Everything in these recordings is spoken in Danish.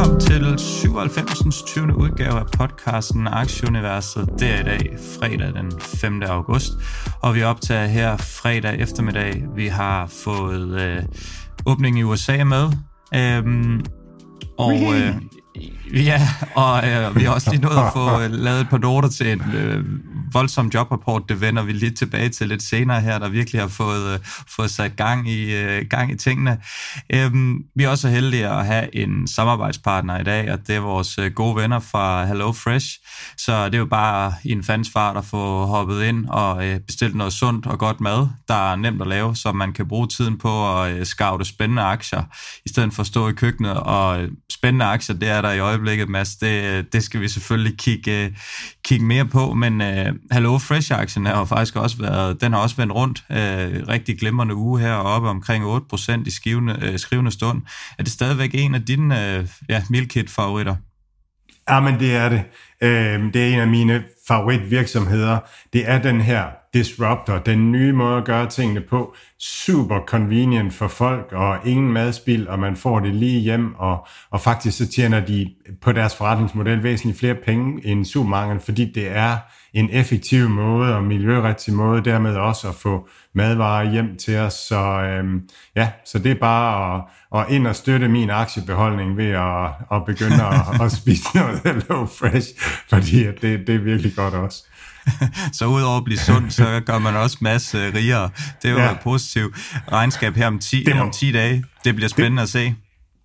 Velkommen til 97. 20. udgave af podcasten Aktieuniverset. Det er i dag fredag den 5. august, og vi optager her fredag eftermiddag. Vi har fået øh, åbning i USA med, øhm, og øh, ja, og øh, vi har også lige nået at få øh, lavet et par noter til en øh, voldsom jobrapport. Det vender vi lige tilbage til lidt senere her, der virkelig har fået, øh, fået sat gang i, øh, gang i tingene. Øhm, vi er også heldige at have en samarbejdspartner i dag, og det er vores øh, gode venner fra Hello Fresh. Så det er jo bare i en fandens fart at få hoppet ind og øh, bestilt noget sundt og godt mad, der er nemt at lave, så man kan bruge tiden på at øh, scoute spændende aktier, i stedet for at stå i køkkenet. Og øh, spændende aktier, det er der i øjeblikket, Mads. Det, det skal vi selvfølgelig kigge, kigge mere på, men uh, Hello Fresh-aktien har faktisk også været, den har også vendt rundt. Uh, rigtig glimrende uge heroppe, omkring 8% i skivende, uh, øh, skrivende stund. Er det stadigvæk en af dine uh, ja, Milkit-favoritter? Ja, men det er det. Øh, det er en af mine favoritvirksomheder. Det er den her disruptor, den nye måde at gøre tingene på. Super convenient for folk, og ingen madspild, og man får det lige hjem, og, og faktisk så tjener de på deres forretningsmodel væsentligt flere penge end supermarkedet, fordi det er en effektiv måde og miljørigtig måde, dermed også at få madvarer hjem til os. Så øhm, ja, så det er bare at, at ind og støtte min aktiebeholdning ved at, at begynde at, at spise noget Hello Fresh, fordi det, det er virkelig godt også. så udover at blive sund, så gør man også masse rigere. Det er jo ja. et positivt regnskab her om 10, må, om 10 dage. Det bliver spændende det, at se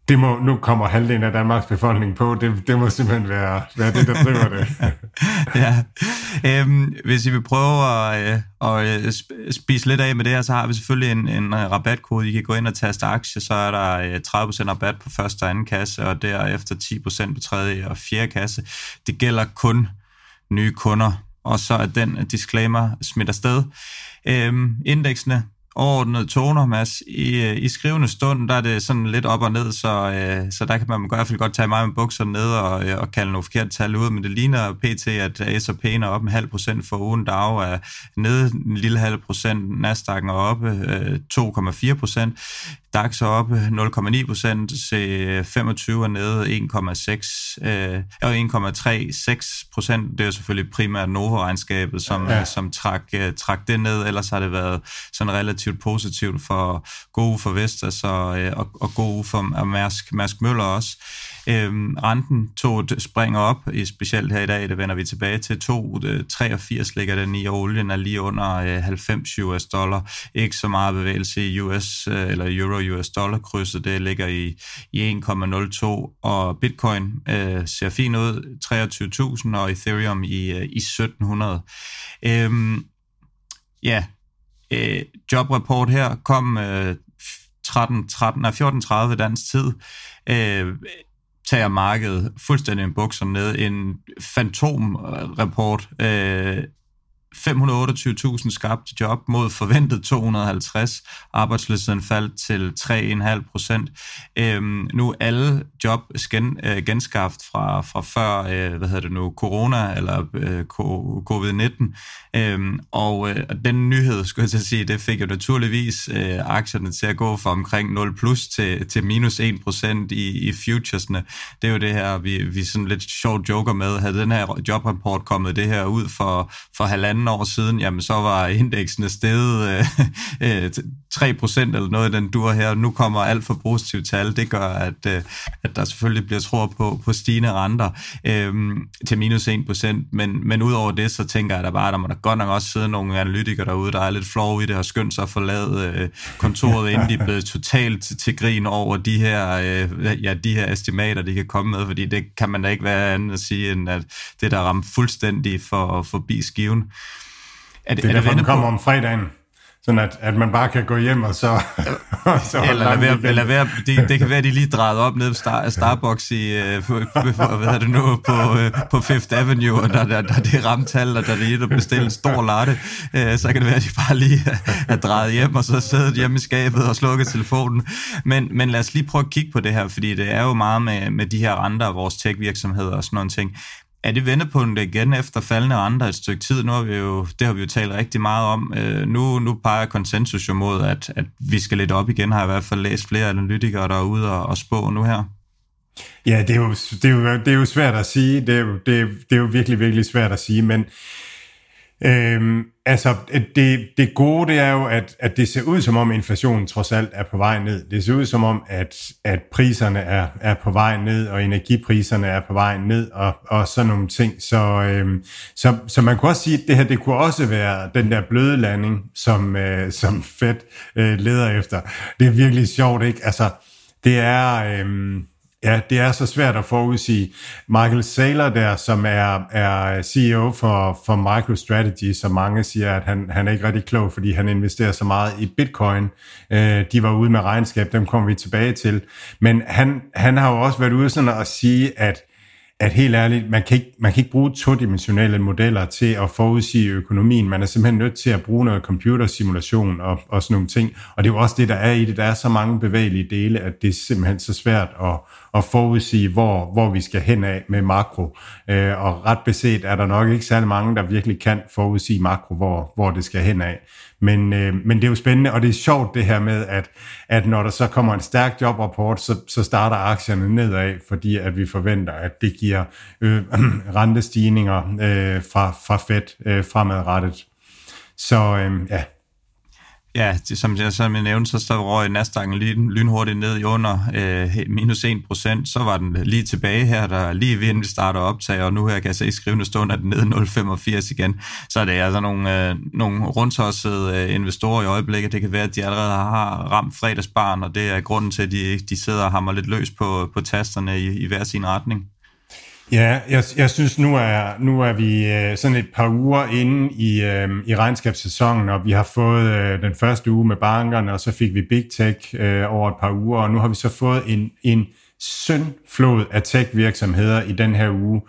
det må, nu kommer halvdelen af Danmarks befolkning på, det, det må simpelthen være, være det, der driver det. ja. Øhm, hvis I vil prøve at, øh, at øh, spise lidt af med det her, så har vi selvfølgelig en, en øh, rabatkode. I kan gå ind og taste aktie, så er der øh, 30% rabat på første og anden kasse, og derefter 10% på tredje og fjerde kasse. Det gælder kun nye kunder, og så er den disclaimer smidt afsted. Øhm, indeksene overordnede toner, Mads. I, øh, I skrivende stund, der er det sådan lidt op og ned, så, øh, så der kan man i hvert fald godt tage mig med bukserne ned og, øh, og kalde nogle forkerte tal ud, men det ligner pt, at S&P er op en halv procent for ugen, Dow er nede en lille halv procent, Nasdaq'en er oppe øh, 2,4 procent, DAX er oppe 0,9 procent, C25 er nede 1,6 øh, 1,36 procent. Det er jo selvfølgelig primært Novo-regnskabet, som, ja. som trak, uh, trak det ned, ellers har det været sådan relativt positivt for gode for Vestas og, øh, og, og gode for Mærsk, Mærsk Møller også. Øhm, renten tog et spring op, i specielt her i dag, det vender vi tilbage til. 2,83 øh, ligger den i, og olien er lige under øh, 90 US dollar. Ikke så meget bevægelse i US øh, eller euro US dollar krydset, det ligger i, i 1,02, og bitcoin øh, ser fin ud, 23.000, og ethereum i, øh, i 1700. Øhm, ja, øh, jobrapport her kom øh, 13, 13, 14.30 dansk tid. Øh, tager markedet fuldstændig en bukser ned. En fantomrapport. Øh, 528.000 skabte job mod forventet 250. Arbejdsløsheden faldt til 3,5 procent. Øhm, nu er alle job gen, øh, genskabt fra, fra før, øh, hvad hedder det nu, corona eller øh, covid-19. Øhm, og øh, den nyhed, skulle jeg til at sige, det fik jo naturligvis øh, aktierne til at gå fra omkring 0 plus til, til minus 1 procent i, i futuresne. Det er jo det her, vi, vi sådan lidt sjovt joker med. Havde den her jobrapport kommet det her ud for, for halvanden halvanden år siden, jamen så var indeksene steget øh, øh 3% øh, eller noget den dur her. Nu kommer alt for positivt tal. Det gør, at, øh, at der selvfølgelig bliver tro på, på stigende renter øh, til minus 1%. Men, men udover det, så tænker jeg da bare, at der må der godt nok også sidde nogle analytikere derude, der er lidt flove i det, og skyndt sig at forlade øh, kontoret, inden de er blevet totalt til grin over de her, øh, ja, de her estimater, de kan komme med, fordi det kan man da ikke være andet at sige, end at det der ramt fuldstændig for, forbi skiven. Er det, det er, er derfor, den kommer på? om fredagen. Sådan at, at man bare kan gå hjem og så... og så eller lade være, eller være, det, det kan være, at de lige drejede op ned på Star, Starbucks i, uh, på, på, hvad er det nu, på, uh, på Fifth Avenue, og der, der, der det er ramtal, og der er lige at bestille en stor latte, uh, så kan det være, at de bare lige er drejet hjem, og så sidder hjemme i skabet og slukket telefonen. Men, men lad os lige prøve at kigge på det her, fordi det er jo meget med, med de her renter af vores tech-virksomheder og sådan nogle ting. Er det vendepunktet igen efter faldende renter et stykke tid? Nu har vi jo, det har vi jo talt rigtig meget om. Øh, nu, nu peger konsensus jo mod, at, at vi skal lidt op igen, har jeg i hvert fald læst flere analytikere, der er ude og, og spå nu her. Ja, det er, jo, det, er jo, det er jo svært at sige. Det er jo, det, er, det er jo virkelig, virkelig svært at sige, men Øhm, altså, det, det gode det er jo, at, at det ser ud som om inflationen trods alt er på vej ned. Det ser ud som om, at, at priserne er, er på vej ned, og energipriserne er på vej ned, og, og sådan nogle ting. Så, øhm, så, så man kunne også sige, at det her det kunne også være den der bløde landing, som, øh, som Fed øh, leder efter. Det er virkelig sjovt, ikke? Altså, det er... Øhm, Ja, det er så svært at forudsige. Michael Saylor der, som er, er CEO for, for MicroStrategy, som mange siger, at han, han er ikke rigtig klog, fordi han investerer så meget i bitcoin. Øh, de var ude med regnskab, dem kommer vi tilbage til. Men han, han har jo også været ude sådan at sige, at at helt ærligt, man kan, ikke, man kan ikke bruge todimensionelle modeller til at forudsige økonomien. Man er simpelthen nødt til at bruge noget computersimulation og, og sådan nogle ting. Og det er jo også det, der er i det. Der er så mange bevægelige dele, at det er simpelthen så svært at, at forudsige, hvor, hvor vi skal hen af med makro. Øh, og ret beset er der nok ikke særlig mange, der virkelig kan forudsige makro, hvor, hvor det skal hen af. Men, øh, men det er jo spændende, og det er sjovt det her med, at, at når der så kommer en stærk jobrapport, så, så starter aktierne nedad, fordi at vi forventer, at det giver øh, rentestigninger øh, fra, fra Fed øh, fremadrettet. Så øh, ja, Ja, det, som, jeg, som jeg nævnte, så står røg Nasdaq'en lyn, lynhurtigt ned i under øh, minus 1 procent. Så var den lige tilbage her, der lige ved, vi starter optag, og nu her kan jeg se i skrivende stund, at den ned 0,85 igen. Så det er altså nogle, øh, nogle rundtossede øh, investorer i øjeblikket. Det kan være, at de allerede har ramt fredagsbarn, og det er grunden til, at de, de sidder og hammer lidt løs på, på tasterne i, i hver sin retning. Ja, jeg, jeg synes, nu er, nu er vi øh, sådan et par uger inde i, øh, i regnskabssæsonen, og vi har fået øh, den første uge med bankerne, og så fik vi Big Tech øh, over et par uger, og nu har vi så fået en, en søndflod af tech-virksomheder i den her uge,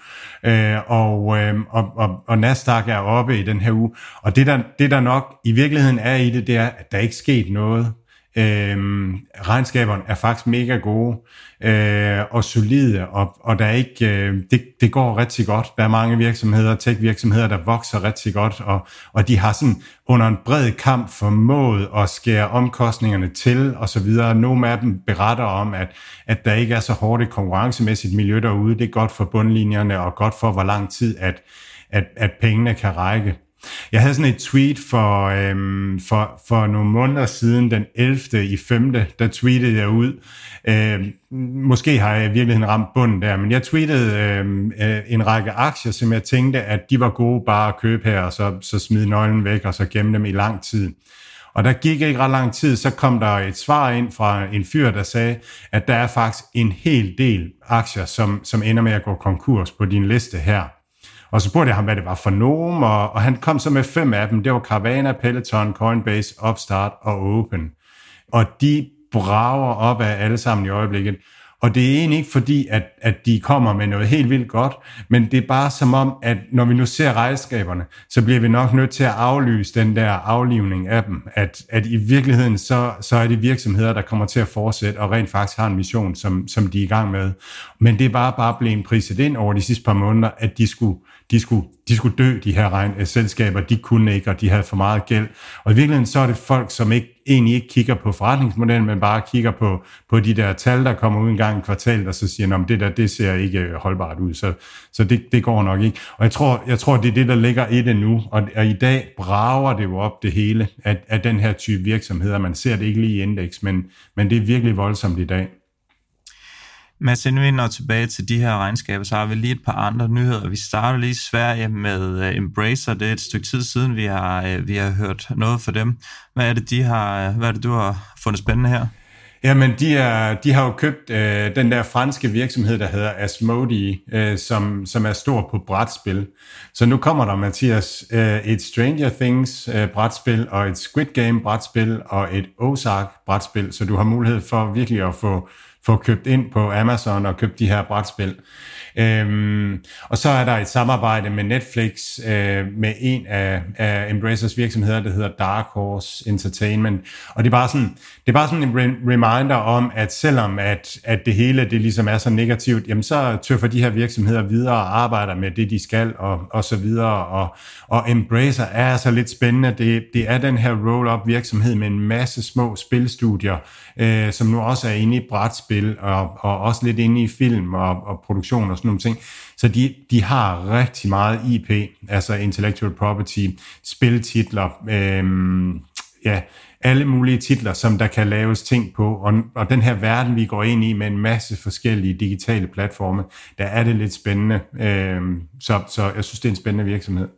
øh, og, øh, og, og, og Nasdaq er oppe i den her uge, og det der, det der nok i virkeligheden er i det, det er, at der ikke er sket noget. Øhm, regnskaberne er faktisk mega gode øh, og solide, og, og der er ikke, øh, det, det går rigtig godt. Der er mange virksomheder, tech-virksomheder, der vokser rigtig godt, og, og de har sådan under en bred kamp formået at skære omkostningerne til, og så videre. Nogle af dem beretter om, at, at der ikke er så hårdt et konkurrencemæssigt miljø derude. Det er godt for bundlinjerne, og godt for, hvor lang tid, at, at, at pengene kan række. Jeg havde sådan et tweet for, øhm, for, for nogle måneder siden, den 11. i 5. der tweetede jeg ud. Øhm, måske har jeg i virkeligheden ramt bunden der, men jeg tweetede øhm, øh, en række aktier, som jeg tænkte, at de var gode bare at købe her, og så, så smide nøglen væk, og så gemme dem i lang tid. Og der gik ikke ret lang tid, så kom der et svar ind fra en fyr, der sagde, at der er faktisk en hel del aktier, som, som ender med at gå konkurs på din liste her. Og så spurgte jeg ham, hvad det var for nogen, og, og han kom så med fem af dem. Det var Carvana, Peloton, Coinbase, Upstart og Open. Og de brager op af alle sammen i øjeblikket. Og det er egentlig ikke fordi, at, at de kommer med noget helt vildt godt, men det er bare som om, at når vi nu ser regnskaberne, så bliver vi nok nødt til at aflyse den der aflivning af dem. At, at i virkeligheden, så, så er det virksomheder, der kommer til at fortsætte og rent faktisk har en mission, som, som de er i gang med. Men det er bare, bare blevet priset ind over de sidste par måneder, at de skulle de skulle, de skulle dø, de her regn, øh, selskaber, de kunne ikke, og de havde for meget gæld. Og i virkeligheden så er det folk, som ikke, egentlig ikke kigger på forretningsmodellen, men bare kigger på, på de der tal, der kommer ud en gang i kvartalet, og så siger, at det der, det ser ikke øh, holdbart ud, så, så det, det går nok ikke. Og jeg tror, jeg tror, det er det, der ligger i det nu, og, og i dag brager det jo op det hele at, at den her type virksomheder. Man ser det ikke lige i indeks, men, men det er virkelig voldsomt i dag. Mads, inden vi når tilbage til de her regnskaber, så har vi lige et par andre nyheder. Vi starter lige i Sverige med øh, Embracer. Det er et stykke tid siden, vi har, øh, vi har hørt noget for dem. Hvad er det, de har, hvad er det du har fundet spændende her? Jamen, de, er, de har jo købt øh, den der franske virksomhed, der hedder Asmodee, øh, som, som er stor på brætspil. Så nu kommer der, Mathias, øh, et Stranger Things øh, brætspil, og et Squid Game brætspil, og et Ozark brætspil, så du har mulighed for virkelig at få, få købt ind på Amazon og købt de her brætspil. Øhm, og så er der et samarbejde med Netflix øh, med en af, af Embracers virksomheder, der hedder Dark Horse Entertainment. Og det er bare sådan, det er bare sådan en re- reminder om, at selvom at, at det hele det ligesom er så negativt, jamen så tøffer de her virksomheder videre og arbejder med det, de skal og, og så videre. Og, og Embracer er altså lidt spændende. Det, det er den her roll-up virksomhed med en masse små spilstudier, øh, som nu også er inde i brætspil og, og også lidt inde i film og, og produktion og sådan nogle ting. Så de, de har rigtig meget IP, altså intellectual property, spiltitler, øh, ja, alle mulige titler, som der kan laves ting på, og, og den her verden, vi går ind i med en masse forskellige digitale platforme, der er det lidt spændende. Øh, så, så jeg synes, det er en spændende virksomhed.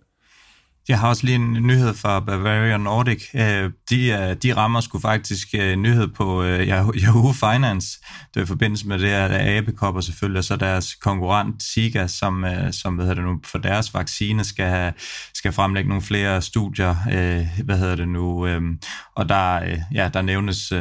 Jeg har også lige en nyhed fra Bavarian Nordic. Øh, de, øh, de rammer skulle faktisk øh, nyhed på Yahoo Finance. Det er i forbindelse med det her Abekop og selvfølgelig, og så deres konkurrent Siga, som, som hvad hedder det nu, for deres vaccine skal, have, skal fremlægge nogle flere studier. Øh, hvad hedder det nu? Øh, og der, øh, ja, der nævnes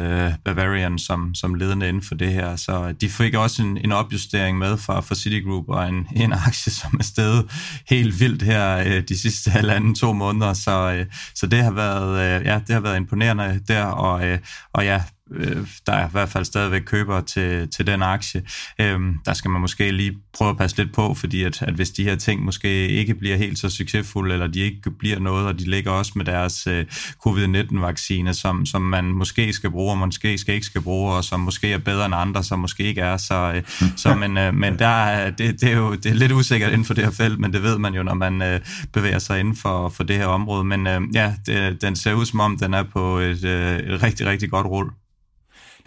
Bavarian som, som ledende inden for det her. Så de fik også en, en opjustering med fra, fra Citigroup og en, en aktie, som er steget helt vildt her de sidste halvanden to måneder, så, øh, så det har været, øh, ja, det har været imponerende der, og, øh, og ja, Øh, der er i hvert fald stadigvæk køber til, til den aktie. Øhm, der skal man måske lige prøve at passe lidt på, fordi at, at hvis de her ting måske ikke bliver helt så succesfulde, eller de ikke bliver noget, og de ligger også med deres øh, covid-19-vaccine, som, som man måske skal bruge, og måske skal ikke skal bruge, og som måske er bedre end andre, som måske ikke er. Så, øh, så men, øh, men der det, det, er jo det er lidt usikkert inden for det her felt, men det ved man jo, når man øh, bevæger sig inden for, for det her område. Men øh, ja, det, den ser ud som om, den er på et, øh, et rigtig, rigtig godt rull.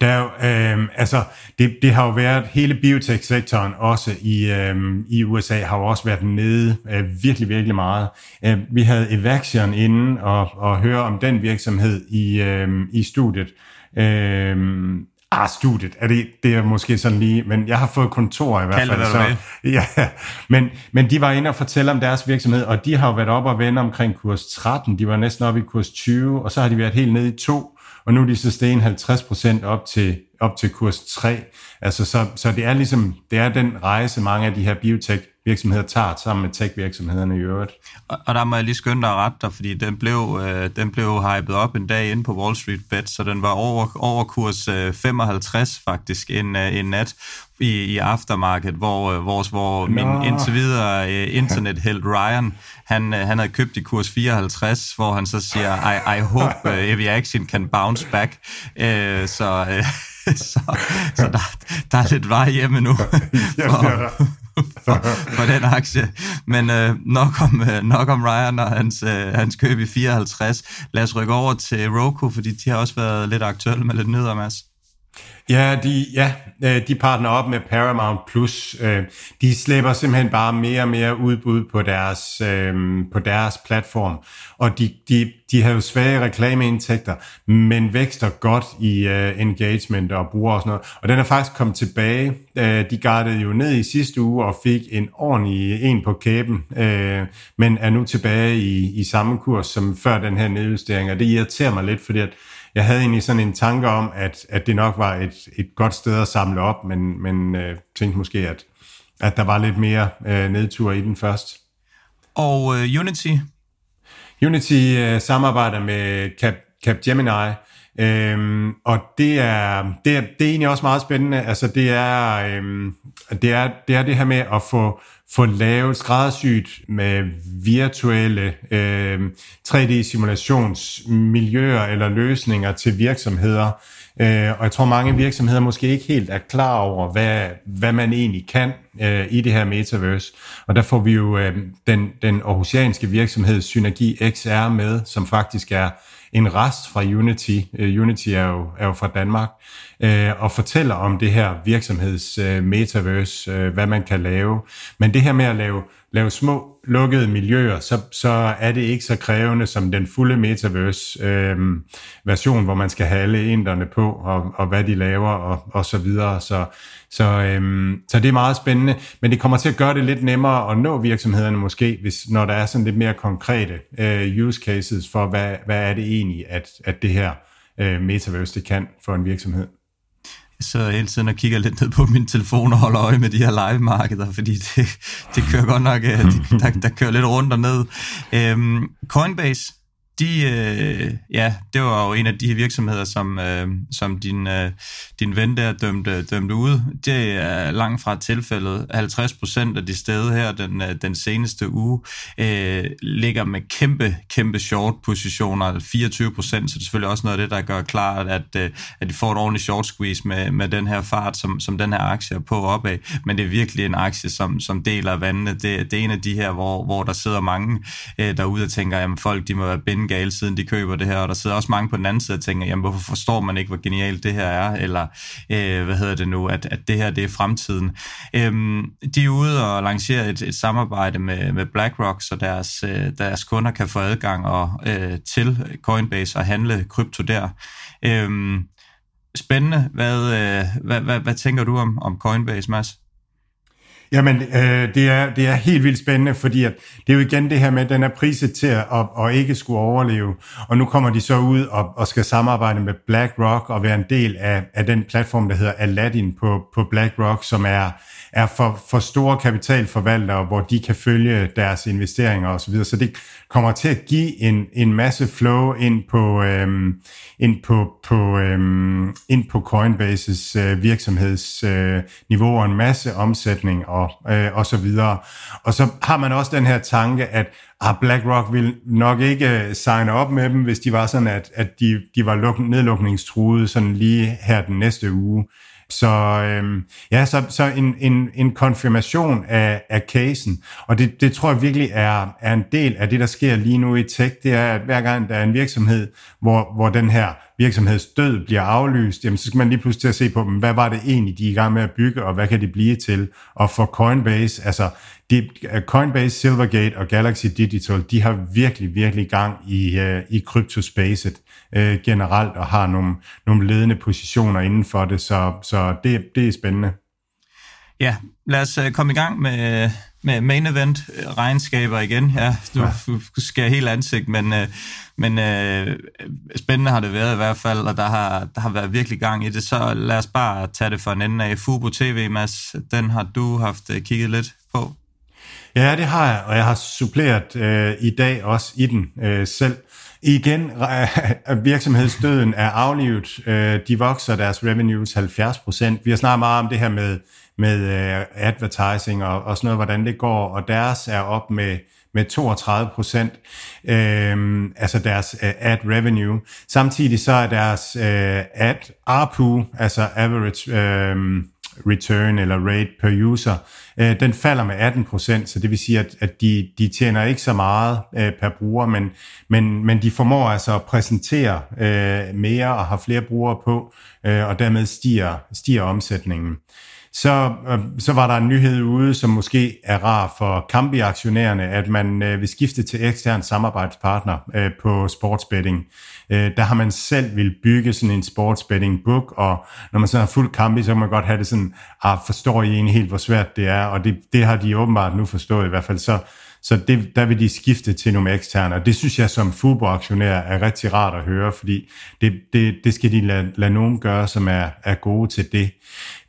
Der er øh, altså, det, det har jo været, hele biotech-sektoren også i, øh, i USA har jo også været nede øh, virkelig, virkelig meget. Øh, vi havde Evaxion inde og, og høre om den virksomhed i, øh, i studiet. Øh, Ah, studiet, er det, det er måske sådan lige, men jeg har fået kontor i hvert fald. Så, ja, men, men de var inde og fortælle om deres virksomhed, og de har jo været op og vende omkring kurs 13, de var næsten oppe i kurs 20, og så har de været helt nede i 2, og nu er de så steget 50 procent op til, op til kurs 3. Altså, så, så det er ligesom, det er den rejse, mange af de her biotech virksomheder tager sammen med tech-virksomhederne i øvrigt. Og, og der må jeg lige skynde dig ret dig, fordi den blev, øh, den blev hypet op en dag inde på Wall Street Bet, så den var over, over kurs øh, 55 faktisk en, øh, en nat i, i aftermarket, hvor, øh, hvor, hvor min indtil videre internethelt Ryan, han, øh, han havde købt i kurs 54, hvor han så siger, I, I hope uh, aviation can bounce back. Øh, så, øh, så, så der, der er lidt vej hjemme nu. For, for, for den aktie. Men øh, nok, om, øh, nok om Ryan og hans, øh, hans køb i 54. Lad os rykke over til Roku, fordi de har også været lidt aktuelle med lidt nyheder, Mads. Ja, de, ja, øh, de partner op med Paramount+. Plus. Øh, de slæber simpelthen bare mere og mere udbud på deres, øh, på deres platform. Og de, de, de har jo svage reklameindtægter, men vækster godt i engagement og bruger og sådan noget. Og den er faktisk kommet tilbage. De gardede jo ned i sidste uge og fik en ordentlig en på kæben, men er nu tilbage i, i samme kurs som før den her nedjustering. Og det irriterer mig lidt, fordi at jeg havde egentlig sådan en tanke om, at, at det nok var et, et godt sted at samle op, men, men øh, tænkte måske, at, at der var lidt mere øh, nedtur i den først. Og øh, Unity? Unity øh, samarbejder med Cap, Capgemini, Øhm, og det er, det, er, det er egentlig også meget spændende. Altså det er, øhm, det er, det er det her med at få, få lavet skræddersyet med virtuelle øhm, 3D-simulationsmiljøer eller løsninger til virksomheder. Øh, og jeg tror, mange virksomheder måske ikke helt er klar over, hvad, hvad man egentlig kan øh, i det her metaverse. Og der får vi jo øh, den, den aarhusianske virksomhed Synergi XR med, som faktisk er en rest fra Unity. Uh, Unity er jo, er jo fra Danmark. øh, og fortæller om det her virksomheds øh, metaverse, øh, hvad man kan lave. Men det her med at lave, lave små lukkede miljøer, så, så er det ikke så krævende som den fulde metaverse øh, version, hvor man skal have alle inderne på, og, og hvad de laver, og, og så videre. Så, så, øh, så det er meget spændende, men det kommer til at gøre det lidt nemmere at nå virksomhederne måske, hvis, når der er sådan lidt mere konkrete øh, use cases for, hvad, hvad er det egentlig, at, at det her øh, metaverse det kan for en virksomhed så sidder hele tiden og kigger lidt ned på min telefon og holder øje med de her live-markeder, fordi det, det kører godt nok, øh, der, der kører lidt rundt og ned. Øhm, Coinbase, de, øh, ja, det var jo en af de her virksomheder, som, øh, som din, øh, din ven der dømte, dømte ud. Det er langt fra tilfældet. 50 procent af de steder her den, øh, den seneste uge øh, ligger med kæmpe, kæmpe short positioner, 24 procent, så det er selvfølgelig også noget af det, der gør klart, at, øh, at de får et ordentligt short squeeze med, med den her fart, som, som den her aktie er på opad. Men det er virkelig en aktie, som, som deler vandene. Det, det er en af de her, hvor, hvor der sidder mange øh, derude og tænker, at folk de må være gale, siden de køber det her, og der sidder også mange på den anden side og tænker, jamen hvorfor forstår man ikke, hvor genialt det her er, eller øh, hvad hedder det nu, at, at det her det er fremtiden. Øhm, de er ude og lancerer et, et samarbejde med, med BlackRock, så deres, øh, deres kunder kan få adgang og, øh, til Coinbase og handle krypto der. Øhm, spændende. Hvad, øh, hvad, hvad, hvad tænker du om, om Coinbase, Mads? Jamen, øh, det, er, det er helt vildt spændende, fordi at det er jo igen det her med, at den er priset til at, at, at ikke skulle overleve. Og nu kommer de så ud og, og skal samarbejde med BlackRock og være en del af, af den platform, der hedder Aladdin på, på BlackRock, som er, er for, for store kapitalforvaltere, hvor de kan følge deres investeringer osv. Så, så det kommer til at give en, en masse flow ind på, øhm, ind på, på, øhm, ind på Coinbases øh, virksomhedsniveau øh, og en masse omsætning og, øh, og så videre. Og så har man også den her tanke, at ah, BlackRock vil nok ikke øh, signe op med dem, hvis de var sådan, at, at de, de var luk- nedlukningstruede sådan lige her den næste uge. Så øhm, ja, så, så en, en, en konfirmation af, af casen, og det, det tror jeg virkelig er, er en del af det, der sker lige nu i tech, det er, at hver gang der er en virksomhed, hvor, hvor den her virksomheds død bliver aflyst, jamen så skal man lige pludselig til at se på dem, hvad var det egentlig, de er i gang med at bygge, og hvad kan det blive til? Og for Coinbase, altså de, øh, Coinbase, Silvergate og Galaxy Digital, de har virkelig, virkelig gang i, uh, i kryptospacet uh, generelt, og har nogle, nogle ledende positioner inden for det, så, så det, det er spændende. Ja, lad os uh, komme i gang med, med main event regnskaber igen. Ja, du, du skal helt ansigt, men, uh, men spændende har det været i hvert fald, og der har, der har været virkelig gang i det. Så lad os bare tage det for en ende af. Fubo TV, Mads, den har du haft kigget lidt på. Ja, det har jeg, og jeg har suppleret øh, i dag også i den øh, selv. Igen, virksomhedsdøden er aflivet. Øh, de vokser deres revenues 70 procent. Vi har snart meget om det her med, med øh, advertising og, og sådan noget, hvordan det går, og deres er op med med 32 procent, øh, altså deres øh, ad revenue. Samtidig så er deres øh, ad ARPU, altså average øh, return eller rate per user, øh, den falder med 18%, så det vil sige, at, at de, de tjener ikke så meget øh, per bruger, men, men, men de formår altså at præsentere øh, mere og har flere brugere på, øh, og dermed stiger, stiger omsætningen. Så, øh, så var der en nyhed ude, som måske er rar for Kambi-aktionærerne, at man øh, vil skifte til ekstern samarbejdspartner øh, på sportsbetting. Øh, der har man selv vil bygge sådan en sportsbetting book, og når man så har fuld Kambi, så kan man godt have det sådan, ah, forstår I egentlig helt, hvor svært det er, og det, det har de åbenbart nu forstået i hvert fald. Så, så det, der vil de skifte til nogle eksterne, og det synes jeg som fodboldaktionær er rigtig rart at høre, fordi det, det, det skal de lade, lade nogen gøre, som er, er gode til det.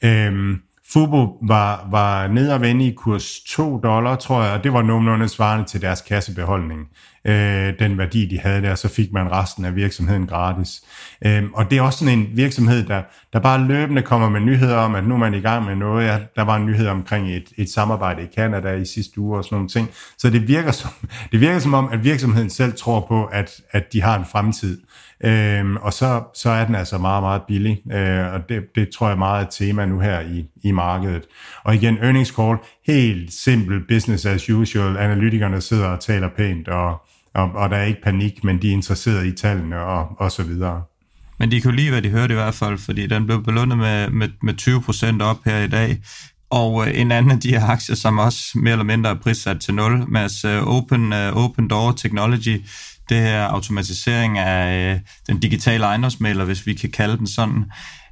Øhm, Fubo var, var ned og vende i kurs 2 dollar, tror jeg, og det var nogenlunde svarende til deres kassebeholdning. Øh, den værdi, de havde der, så fik man resten af virksomheden gratis. Øh, og det er også sådan en virksomhed, der, der bare løbende kommer med nyheder om, at nu er man i gang med noget. Ja, der var en nyhed omkring et, et samarbejde i Kanada i sidste uge og sådan nogle ting. Så det virker som, det virker som om, at virksomheden selv tror på, at, at de har en fremtid. Øhm, og så, så er den altså meget, meget billig, øh, og det, det tror jeg meget er et tema nu her i, i markedet. Og igen, earnings call, helt simpel business as usual. Analytikerne sidder og taler pænt, og, og, og der er ikke panik, men de er interesserede i tallene og, og så videre. Men de kunne lide, hvad de hørte i hvert fald, fordi den blev belønnet med, med, med 20% op her i dag. Og øh, en anden af de her aktier, som også mere eller mindre er prissat til 0, Mads øh, Open, øh, Open Door Technology, det her automatisering af øh, den digitale ejendomsmælder, hvis vi kan kalde den sådan.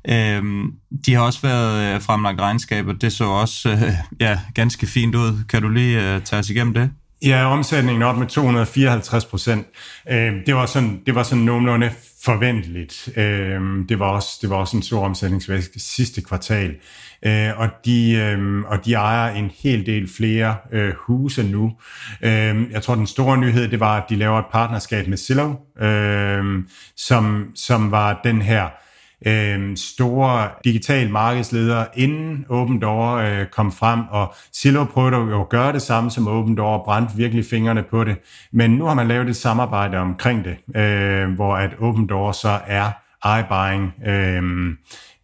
Uh, de har også været uh, fremlagt regnskaber, det så også øh, ja, ganske fint ud. Kan du lige uh, tage os igennem det? Ja, omsætningen op med 254 procent. Øh, det var sådan, det var sådan nogenlunde forventeligt. Øh, det, var også, det var også en stor omsætningsvækst sidste kvartal. Øh, og, de, øh, og de ejer en hel del flere øh, huse nu. Øh, jeg tror, den store nyhed, det var, at de laver et partnerskab med Zillow, øh, som, som var den her øh, store digital markedsleder, inden Open Door øh, kom frem, og Silo prøvede jo at gøre det samme som Open Door, og brændte virkelig fingrene på det. Men nu har man lavet et samarbejde omkring det, øh, hvor at Open Door så er iBuying øh,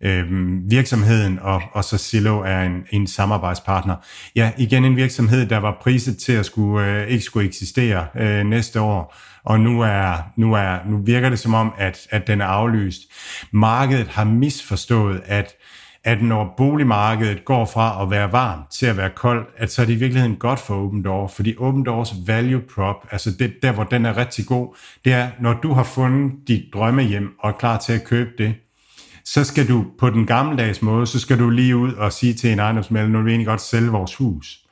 øh, virksomheden, og, og så Silo er en, en samarbejdspartner. Ja, igen en virksomhed, der var priset til at skulle, øh, ikke skulle eksistere øh, næste år, og nu, er, nu, er, nu virker det som om, at, at den er aflyst. Markedet har misforstået, at at når boligmarkedet går fra at være varmt til at være koldt, at så er det i virkeligheden godt for Open Door, fordi Open Doors value prop, altså det, der hvor den er rigtig god, det er, når du har fundet dit drømmehjem og er klar til at købe det, så skal du på den gammeldags måde, så skal du lige ud og sige til en ejendomsmælder, nu vil vi egentlig godt sælge vores hus.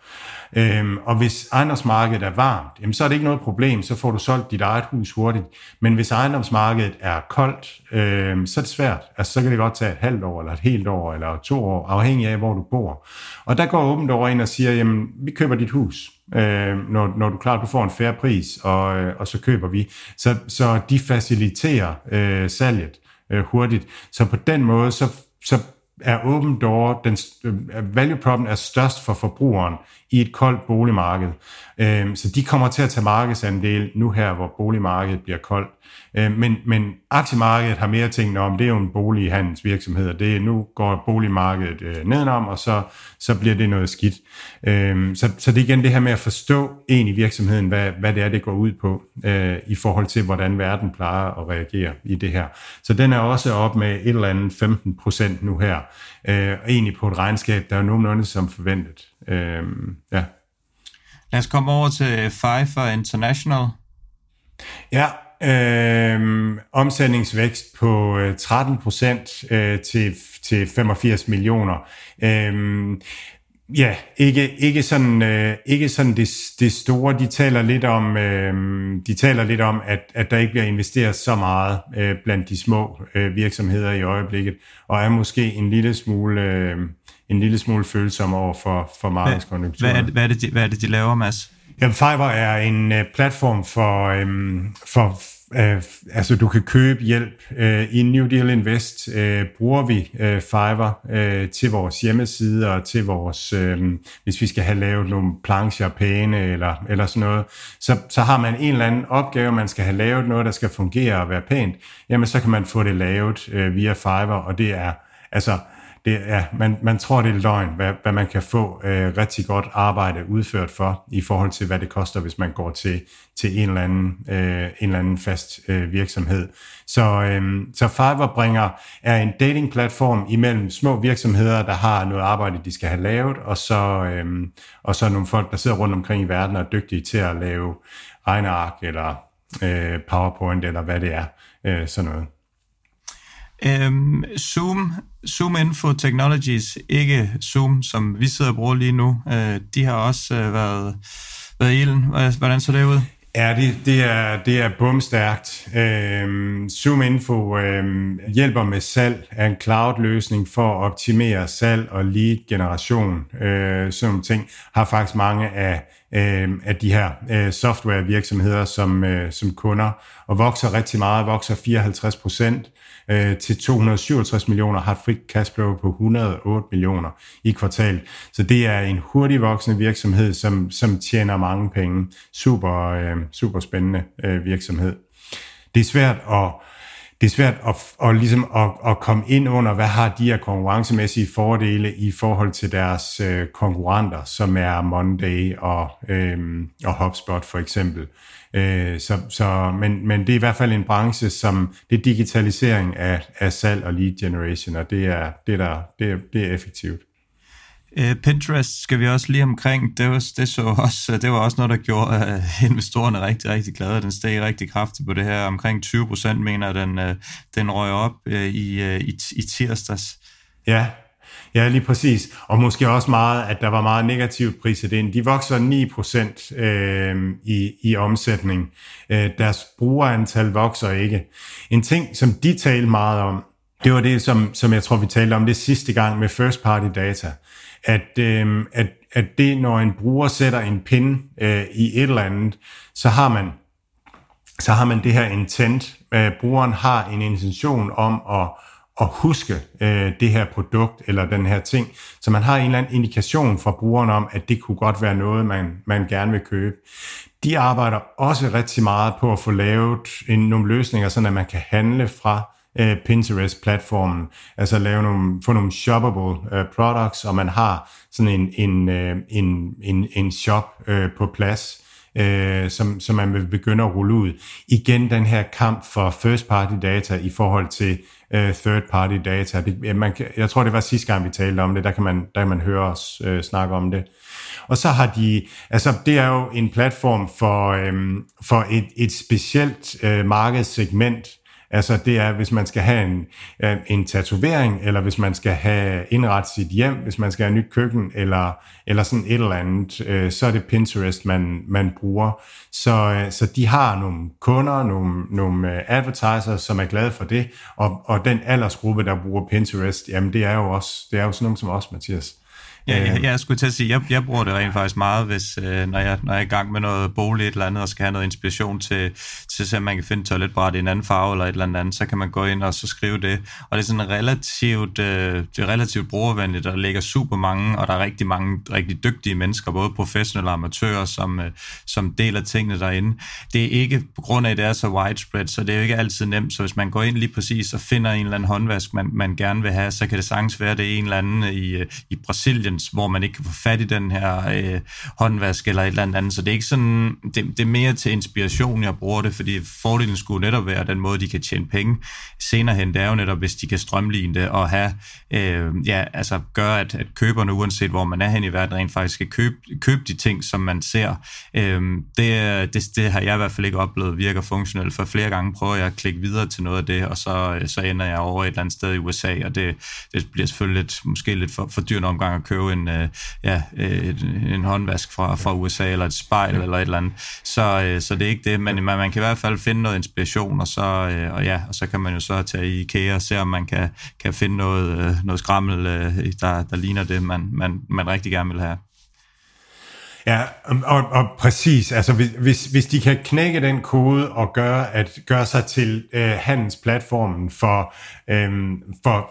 Øhm, og hvis ejendomsmarkedet er varmt, jamen, så er det ikke noget problem, så får du solgt dit eget hus hurtigt. Men hvis ejendomsmarkedet er koldt, øhm, så er det svært. Altså, så kan det godt tage et halvt år, eller et helt år, eller to år, afhængig af, hvor du bor. Og der går åbent over ind og siger, jamen, vi køber dit hus. Øh, når, når du klart, du får en færre pris, og, øh, og så køber vi. Så, så de faciliterer øh, salget øh, hurtigt. Så på den måde, så, så er Open Door, den øh, value problem er størst for forbrugeren i et koldt boligmarked. Øh, så de kommer til at tage markedsandel nu her, hvor boligmarkedet bliver koldt. Øh, men, men aktiemarkedet har mere tænkt om, det er jo en bolighandelsvirksomhed, og det nu går boligmarkedet øh, nedenom, og så, så bliver det noget skidt. Øh, så, så det er igen det her med at forstå en i virksomheden, hvad, hvad det er, det går ud på, øh, i forhold til, hvordan verden plejer at reagere i det her. Så den er også op med et eller andet 15 procent nu her, øh, egentlig på et regnskab, der er nogenlunde som forventet. Øh, ja. Lad os komme over til Pfeiffer International. Ja, øh, omsætningsvækst på 13 øh, procent øh, til, til 85 millioner. Øh, Ja, ikke, ikke sådan, øh, ikke sådan det, det store. De taler lidt om, øh, de taler lidt om at, at der ikke bliver investeret så meget øh, blandt de små øh, virksomheder i øjeblikket, og er måske en lille smule, øh, en lille smule følsom over for, for markedskonjunkturen. Hvad, hvad, er det, hvad, er det, de, hvad er det, de laver, Mads? Jamen, Fiverr er en øh, platform for, øhm, for øh, altså du kan købe hjælp. Øh, I New Deal Invest øh, bruger vi øh, Fiverr øh, til vores hjemmeside og til vores, øh, hvis vi skal have lavet nogle plancher pæne eller, eller sådan noget, så, så har man en eller anden opgave, man skal have lavet noget, der skal fungere og være pænt, jamen så kan man få det lavet øh, via Fiverr, og det er altså det, ja, man, man tror, det er løgn, hvad, hvad man kan få øh, rigtig godt arbejde udført for, i forhold til, hvad det koster, hvis man går til, til en, eller anden, øh, en eller anden fast øh, virksomhed. Så, øh, så Fiverr bringer, er en datingplatform imellem små virksomheder, der har noget arbejde, de skal have lavet, og så, øh, og så nogle folk, der sidder rundt omkring i verden og er dygtige til at lave regneark, eller øh, PowerPoint, eller hvad det er, øh, sådan noget. Øhm, Zoom, Zoom Info Technologies, ikke Zoom, som vi sidder og bruger lige nu, øh, de har også øh, været, været i ilden. Hvordan så det ud? Ja, det, det er, det er bumstærkt. Øhm, Zoom Info øhm, hjælper med salg af en cloud-løsning for at optimere salg og lead-generation. Øh, sådan ting har faktisk mange af, øh, af de her øh, software-virksomheder som, øh, som kunder, og vokser rigtig meget, vokser 54 procent øh, til 267 millioner, har et frit cashflow på 108 millioner i kvartal. Så det er en hurtig voksende virksomhed, som, som tjener mange penge. Super, øh, super spændende øh, virksomhed. Det er svært at det er svært at, at, ligesom at, at komme ind under, hvad har de her konkurrencemæssige fordele i forhold til deres øh, konkurrenter, som er Monday og, øh, og HubSpot for eksempel. Øh, så, så, men, men det er i hvert fald en branche, som det er digitalisering af, af salg og lead generation, og det er, det der, det er, det er effektivt. Uh, Pinterest skal vi også lige omkring. Det var, det, så også, det var også noget, der gjorde uh, investorerne rigtig, rigtig glade. Den steg rigtig kraftigt på det her. Omkring 20 procent mener den, uh, den røg op uh, i, uh, i, i tirsdags. Ja, Ja, lige præcis. Og måske også meget, at der var meget negativt priset ind. De vokser 9% øh, i, i omsætning. Øh, deres brugerantal vokser ikke. En ting, som de talte meget om, det var det, som, som jeg tror, vi talte om det sidste gang med first party data at, øh, at, at det, når en bruger sætter en pin øh, i et eller andet, så har man så har man det her intent. Øh, brugeren har en intention om at, at huske øh, det her produkt eller den her ting. Så man har en eller anden indikation fra brugeren om, at det kunne godt være noget, man, man gerne vil købe. De arbejder også rigtig meget på at få lavet en, nogle løsninger, så at man kan handle fra øh, Pinterest-platformen, altså lave nogle, få nogle shoppable øh, products, og man har sådan en, en, øh, en, en, en shop øh, på plads, øh, som, som man vil begynde at rulle ud. Igen den her kamp for first party data i forhold til øh, third party data. Det, man, jeg tror, det var sidste gang, vi talte om det, der kan man, der kan man høre os øh, snakke om det. Og så har de, altså det er jo en platform for, øh, for et, et specielt øh, markedssegment, Altså det er, hvis man skal have en, en tatovering, eller hvis man skal have indrettet sit hjem, hvis man skal have nyt køkken, eller, eller sådan et eller andet, øh, så er det Pinterest, man, man bruger. Så, øh, så de har nogle kunder, nogle, nogle øh, advertisers, som er glade for det, og, og den aldersgruppe, der bruger Pinterest, jamen det er jo også, det er jo sådan nogle som os, Mathias. Ja, jeg, jeg skulle til at sige, jeg, jeg bruger det rent faktisk meget, hvis, øh, når, jeg, når jeg er i gang med noget bolig eller andet, og skal have noget inspiration til, til at man kan finde toiletbræt i en anden farve eller et eller andet, så kan man gå ind og så skrive det. Og det er sådan relativt, øh, det er relativt brugervenligt, der ligger super mange, og der er rigtig mange rigtig dygtige mennesker, både professionelle og amatører, som, øh, som deler tingene derinde. Det er ikke på grund af, at det er så widespread, så det er jo ikke altid nemt, så hvis man går ind lige præcis og finder en eller anden håndvask, man, man gerne vil have, så kan det sagtens være, at det er en eller anden i, øh, i Brasilien, Intelligence, hvor man ikke kan få fat i den her øh, håndvask eller et eller andet. Så det er ikke sådan, det, det er mere til inspiration, jeg bruger det, fordi fordelen skulle netop være den måde, de kan tjene penge senere hen. Det er jo netop, hvis de kan strømligne det og have, øh, ja, altså gøre, at, at køberne, uanset hvor man er hen i verden, rent faktisk skal købe, købe de ting, som man ser. Øh, det, det, det har jeg i hvert fald ikke oplevet virker funktionelt, for flere gange prøver jeg at klikke videre til noget af det, og så, øh, så ender jeg over et eller andet sted i USA, og det, det bliver selvfølgelig lidt, måske lidt for, for dyrt omgang at købe købe en, øh, ja, øh, en, en håndvask fra, fra USA, eller et spejl, eller et eller andet. Så, øh, så det er ikke det, men man, man kan i hvert fald finde noget inspiration, og så, øh, og ja, og så kan man jo så tage i IKEA og se, om man kan, kan finde noget, øh, noget skrammel, øh, der, der ligner det, man, man, man rigtig gerne vil have. Ja, og, og præcis. Altså, hvis, hvis de kan knække den kode og gøre, at gøre sig til øh, handelsplatformen for, øh, for,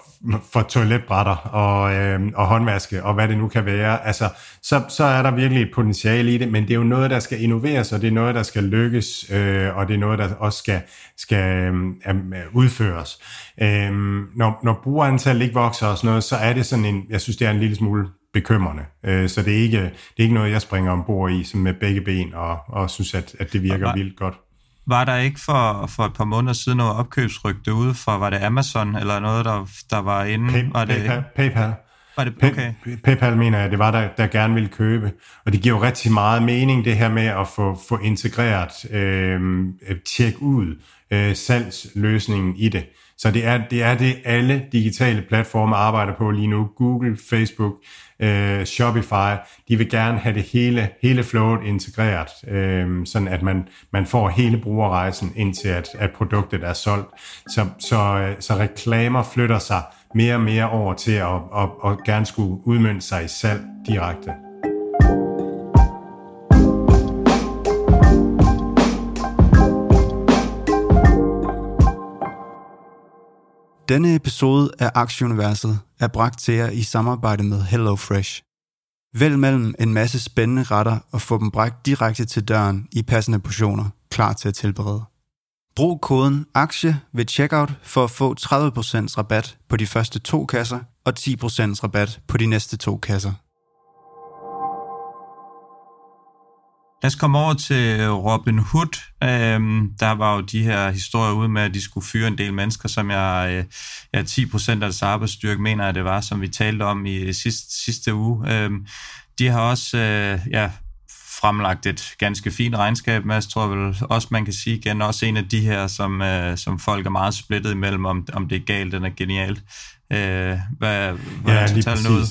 for toiletbrætter og, øh, og håndvaske og hvad det nu kan være, altså, så, så er der virkelig et potentiale i det, men det er jo noget, der skal innoveres, og det er noget, der skal lykkes, øh, og det er noget, der også skal, skal øhm, øh, udføres. Øh, når, når brugerantallet ikke vokser og sådan noget, så er det sådan en, jeg synes, det er en lille smule bekymrende. Øh, så det er, ikke, det er ikke noget, jeg springer ombord i som med begge ben og, og synes, at, at det virker var, vildt godt. Var der ikke for, for et par måneder siden noget opkøbsrygte ude for, var det Amazon eller noget, der, der var inde? Pay, var det, PayPal. PayPal. Var det, okay. Pay, PayPal mener jeg, det var der, der gerne ville købe. Og det giver jo rigtig meget mening, det her med at få, få integreret, øh, tjek ud øh, salgsløsningen i det. Så det er, det er det, alle digitale platforme arbejder på lige nu. Google, Facebook, øh, Shopify, de vil gerne have det hele, hele flowet integreret, øh, sådan at man, man får hele brugerrejsen indtil at, at produktet er solgt. Så, så, øh, så reklamer flytter sig mere og mere over til at, at, at gerne skulle udmønte sig i salg direkte. Denne episode af Aktieuniverset er bragt til jer i samarbejde med HelloFresh. Vælg mellem en masse spændende retter og få dem bragt direkte til døren i passende portioner, klar til at tilberede. Brug koden AKTIE ved checkout for at få 30% rabat på de første to kasser og 10% rabat på de næste to kasser. Lad os komme over til Robin Hood. Øhm, der var jo de her historier ude med, at de skulle fyre en del mennesker, som jeg, øh, ja, 10% af deres arbejdsstyrke mener, at det var, som vi talte om i sidste, sidste uge. Øhm, de har også øh, ja, fremlagt et ganske fint regnskab, men jeg tror vel også, man kan sige igen, også en af de her, som, øh, som folk er meget splittet imellem, om, om det er galt eller genialt. Øh, hvad, hvad ja, lige tallene. Ud?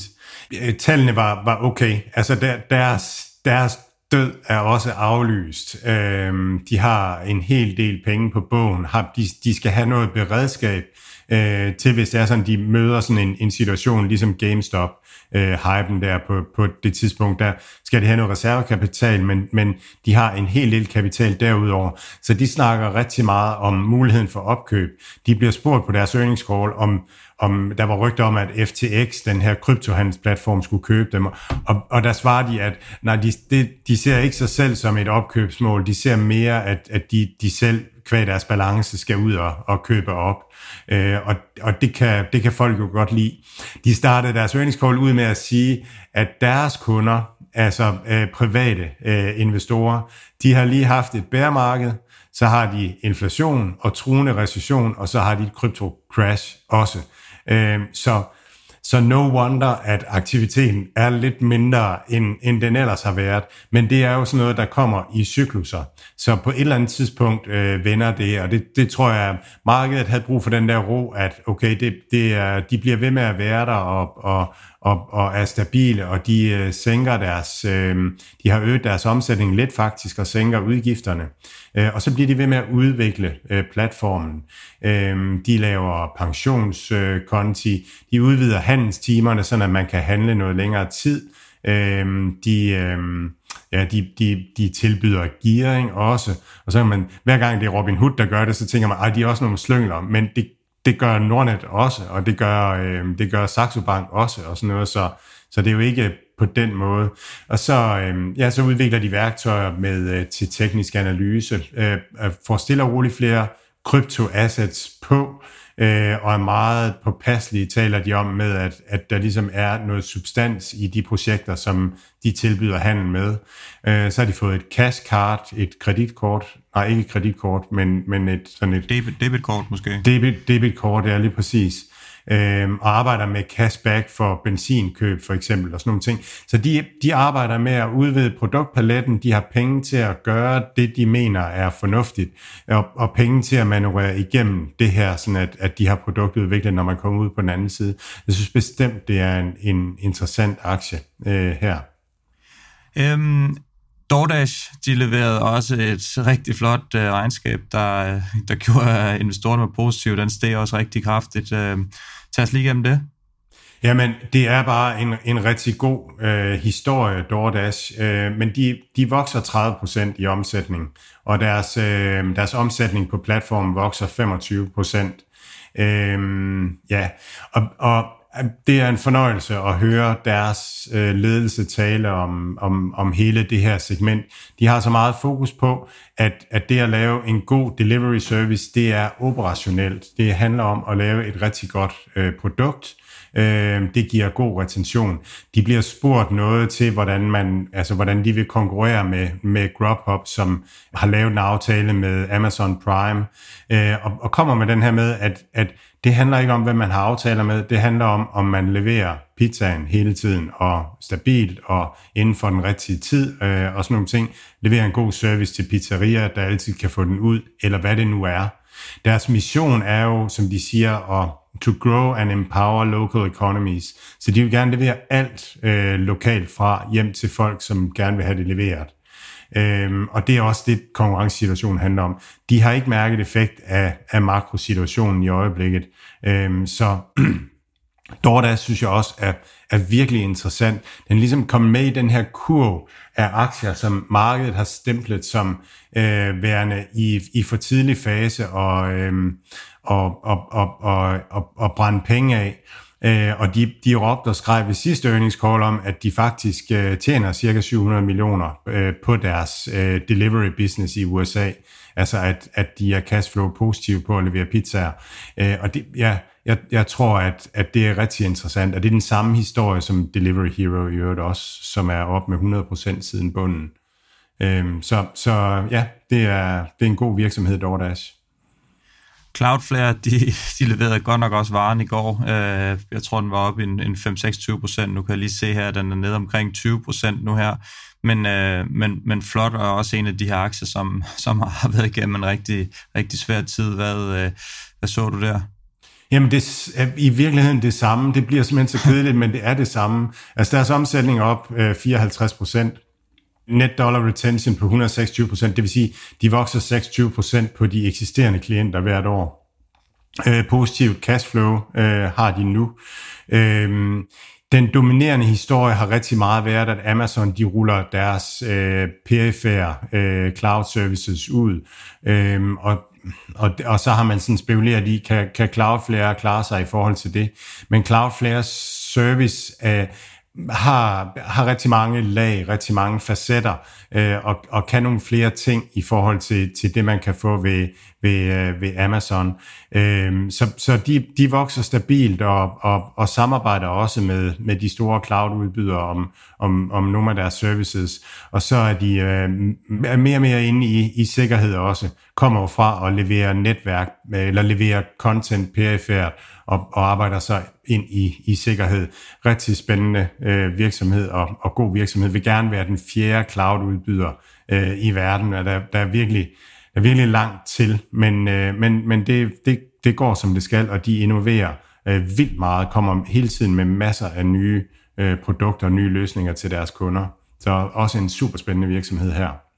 Tallene var, var okay. Altså der, deres, deres død er også aflyst. Øhm, de har en hel del penge på bogen. Har, de, de skal have noget beredskab øh, til, hvis det er sådan, de møder sådan en, en situation, ligesom GameStop, øh, hypen der på, på det tidspunkt, der skal de have noget reservekapital, men, men de har en hel del kapital derudover. Så de snakker rigtig meget om muligheden for opkøb. De bliver spurgt på deres earnings call, om, om der var rygter om, at FTX, den her kryptohandelsplatform, skulle købe dem. Og, og der svarer de, at nej, de, de, de ser ikke sig selv som et opkøbsmål. De ser mere, at, at de, de selv kvæg deres balance skal ud og, og købe op. Øh, og og det, kan, det kan folk jo godt lide. De startede deres earnings call ud med at sige, at deres kunder, altså øh, private øh, investorer, de har lige haft et bærmarked, så har de inflation og truende recession, og så har de et krypto-crash også. Øh, så så no wonder, at aktiviteten er lidt mindre, end, end den ellers har været. Men det er jo sådan noget, der kommer i cykluser. Så på et eller andet tidspunkt øh, vender det, og det, det tror jeg, markedet havde brug for den der ro, at okay, det, det er, de bliver ved med at være der, og, og, og, og er stabile, og de øh, sænker deres, øh, de har øget deres omsætning lidt faktisk, og sænker udgifterne. Øh, og så bliver de ved med at udvikle øh, platformen. Øh, de laver pensionskonti, øh, de udvider handelstimerne, så at man kan handle noget længere tid. Øh, de, øh, ja, de, de, de tilbyder gearing også, og så kan man, hver gang det er Robin Hood, der gør det, så tænker man, at de er også nogle slyngler, men det det gør Nordnet også, og det gør, øh, det gør Saxo Bank også, og sådan noget, så, så det er jo ikke på den måde. Og så, øh, ja, så udvikler de værktøjer med øh, til teknisk analyse, øh, får stille og roligt flere kryptoassets på, øh, og er meget påpasselige, taler de om med, at, at der ligesom er noget substans i de projekter, som de tilbyder handel med. Øh, så har de fået et cash card, et kreditkort, nej ikke et kreditkort, men, men et sådan et... Debit, debitkort måske? Debit, debitkort, ja lige præcis øh, og arbejder med cashback for benzinkøb for eksempel og sådan nogle ting. Så de, de arbejder med at udvide produktpaletten, de har penge til at gøre det, de mener er fornuftigt, og, og penge til at manøvrere igennem det her, sådan at, at de har produktudviklet, når man kommer ud på den anden side. Jeg synes bestemt, det er en, en interessant aktie øh, her. Øhm, DoorDash, de leverede også et rigtig flot øh, regnskab, der, øh, der gjorde øh, investorerne positive. Den steg også rigtig kraftigt. Øh, tag os lige igennem det. Jamen, det er bare en, en rigtig god øh, historie, DoorDash, Øh, men de, de vokser 30% i omsætning, og deres, øh, deres omsætning på platformen vokser 25%. Uh, øh, ja, og, og det er en fornøjelse at høre deres øh, ledelse tale om, om, om hele det her segment. De har så meget fokus på, at, at det at lave en god delivery service, det er operationelt. Det handler om at lave et rigtig godt øh, produkt. Øh, det giver god retention. De bliver spurgt noget til, hvordan, man, altså, hvordan de vil konkurrere med, med Grubhub, som har lavet en aftale med Amazon Prime, øh, og, og kommer med den her med, at, at det handler ikke om, hvem man har aftaler med. Det handler om, om man leverer pizzaen hele tiden og stabilt og inden for den rigtige tid øh, og sådan nogle ting. Leverer en god service til pizzerier, der altid kan få den ud, eller hvad det nu er. Deres mission er jo, som de siger, at to grow and empower local economies. Så de vil gerne levere alt øh, lokalt fra hjem til folk, som gerne vil have det leveret. Øhm, og det er også det, konkurrencesituationen handler om. De har ikke mærket effekt af, af makrosituationen i øjeblikket. Øhm, så DoorDash synes jeg også er, er virkelig interessant. Den er ligesom kommet med i den her kurv af aktier, som markedet har stemplet som øh, værende i, i for tidlig fase og, øh, og, og, og, og, og, og brænde penge af. Øh, og de, de råbte og skrev ved sidste earnings call om, at de faktisk øh, tjener cirka 700 millioner øh, på deres øh, delivery business i USA. Altså at, at de er cashflow positive på at levere pizzaer. Øh, og det, ja, jeg, jeg tror, at, at det er rigtig interessant, og det er den samme historie som Delivery Hero i øvrigt også, som er op med 100% siden bunden. Øhm, så, så ja, det er, det er en god virksomhed, DoorDash. Cloudflare, de, de leverede godt nok også varen i går. Øh, jeg tror, den var oppe en, en 5-6-20 procent. Nu kan jeg lige se her, at den er nede omkring 20 procent nu her. Men, øh, men, men flot er også en af de her aktier, som, som har været igennem en rigtig, rigtig svær tid. Hvad, øh, hvad så du der? Jamen, det er i virkeligheden det samme. Det bliver simpelthen så kedeligt, men det er det samme. Altså, deres omsætning er op øh, 54 procent. Net dollar retention på 126 procent. Det vil sige, de vokser 26 procent på de eksisterende klienter hvert år. Øh, positivt cashflow øh, har de nu. Øh, den dominerende historie har rigtig meget været, at Amazon de ruller deres øh, perifære øh, cloud services ud, øh, og og, og så har man sådan spekuleret i, kan, kan Cloudflare klare sig i forhold til det. Men Cloudflares service øh, har, har rigtig mange lag, rigtig mange facetter, øh, og, og kan nogle flere ting i forhold til, til det, man kan få ved, ved, øh, ved Amazon. Øh, så så de, de vokser stabilt og, og, og samarbejder også med, med de store cloud-udbydere om, om, om nogle af deres services. Og så er de øh, mere og mere inde i, i sikkerhed også, kommer fra at levere netværk, eller levere content perifært, og, og arbejder sig ind i, i sikkerhed. Rigtig spændende øh, virksomhed og, og god virksomhed. Vil gerne være den fjerde cloud-udbyder øh, i verden, og der, der er virkelig er virkelig langt til, men, øh, men, men det, det, det går som det skal, og de innoverer øh, vildt meget, kommer hele tiden med masser af nye øh, produkter og nye løsninger til deres kunder. Så også en super spændende virksomhed her.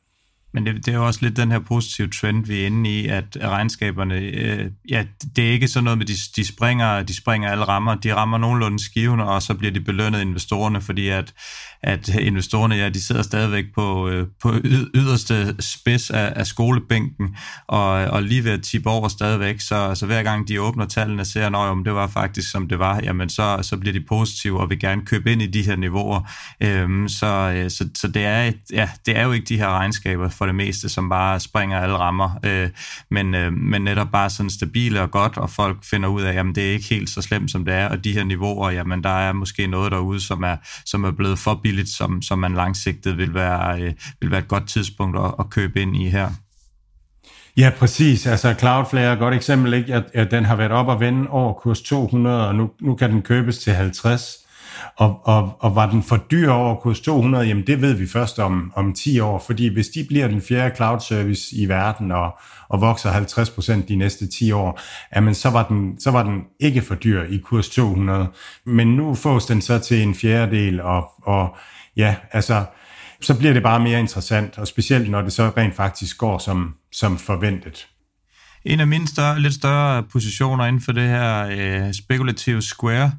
Men det, det er jo også lidt den her positive trend, vi er inde i, at regnskaberne, øh, ja, det er ikke sådan noget med, de, de springer, de springer alle rammer, de rammer nogenlunde skiven, og så bliver de belønnet investorerne, fordi at, at investorerne, ja, de sidder stadigvæk på, øh, på yderste spids af, af skolebænken, og, og lige ved at tippe over stadigvæk, så, så hver gang de åbner tallene, ser, at om det var faktisk som det var, jamen så, så bliver de positive, og vil gerne købe ind i de her niveauer. Øhm, så, øh, så, så det, er, ja, det er jo ikke de her regnskaber for det meste, som bare springer alle rammer, øh, men, øh, men netop bare sådan stabile og godt, og folk finder ud af, jamen det er ikke helt så slemt, som det er, og de her niveauer, jamen der er måske noget derude, som er, som er blevet for billigt, som, som man langsigtet vil være, øh, vil være et godt tidspunkt at, at købe ind i her. Ja, præcis. Altså Cloudflare er et godt eksempel, ikke? At, at den har været op og vende over kurs 200, og nu, nu kan den købes til 50. Og, og, og var den for dyr over kurs 200, jamen det ved vi først om, om 10 år, fordi hvis de bliver den fjerde cloud service i verden og, og vokser 50% de næste 10 år, jamen så var, den, så var den ikke for dyr i kurs 200. Men nu fås den så til en fjerdedel, og, og ja, altså, så bliver det bare mere interessant, og specielt når det så rent faktisk går som, som forventet. En af mine større, lidt større positioner inden for det her øh, spekulative square,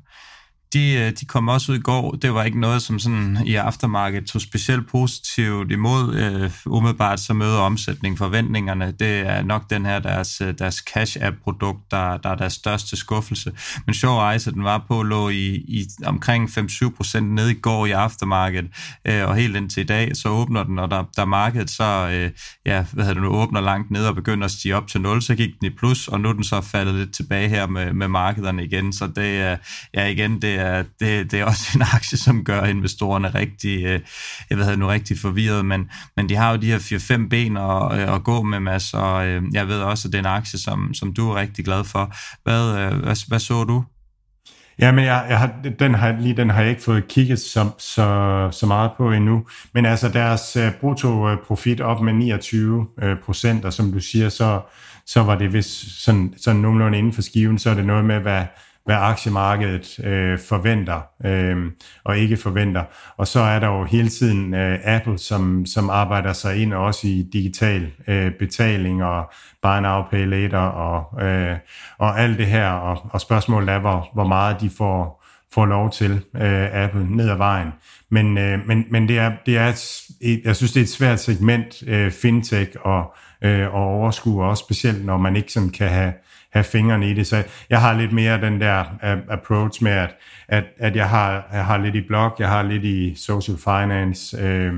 de, øh, de kom også ud i går. Det var ikke noget, som sådan i aftermarket tog specielt positivt imod. Øh, umiddelbart så møder omsætning forventningerne. Det er nok den her deres, øh, deres cash app produkt, der, der er deres største skuffelse. Men sjov rejse, den var på, lå i, i omkring 5-7 procent ned i går i aftermarket, øh, og helt indtil i dag, så åbner den, og der, der markedet så, øh, ja, hvad hedder det nu, åbner langt ned og begynder at stige op til 0, så gik den i plus, og nu er den så faldet lidt tilbage her med, med markederne igen, så det er, ja igen, det er, det, det er også en aktie, som gør investorerne rigtig, øh, jeg ved nu rigtig forvirret, men, men de har jo de her 4-5 ben at, øh, at gå med, Mads, og øh, jeg ved også, at det er en aktie, som, som du er rigtig glad for. Hvad, øh, hvad, hvad så du? Ja, men jeg, jeg har, den, har, lige den har jeg ikke fået kigget så, så, så meget på endnu. Men altså deres uh, brutto øh, profit op med 29 uh, procent, og som du siger, så, så var det vist sådan, sådan nogenlunde inden for skiven, så er det noget med, hvad, hvad aktiemarkedet øh, forventer øh, og ikke forventer. Og så er der jo hele tiden øh, Apple, som, som arbejder sig ind også i digital øh, betaling og buy now, pay later og, øh, og alt det her. Og, og spørgsmålet er, hvor, hvor meget de får, får lov til øh, Apple ned ad vejen. Men, øh, men, men det er, det er et, jeg synes, det er et svært segment, øh, fintech og, øh, og overskue, også specielt når man ikke sådan kan have, have fingrene i det. Så jeg har lidt mere den der uh, approach med, at, at, at jeg, har, jeg har lidt i blog, jeg har lidt i social finance, øh,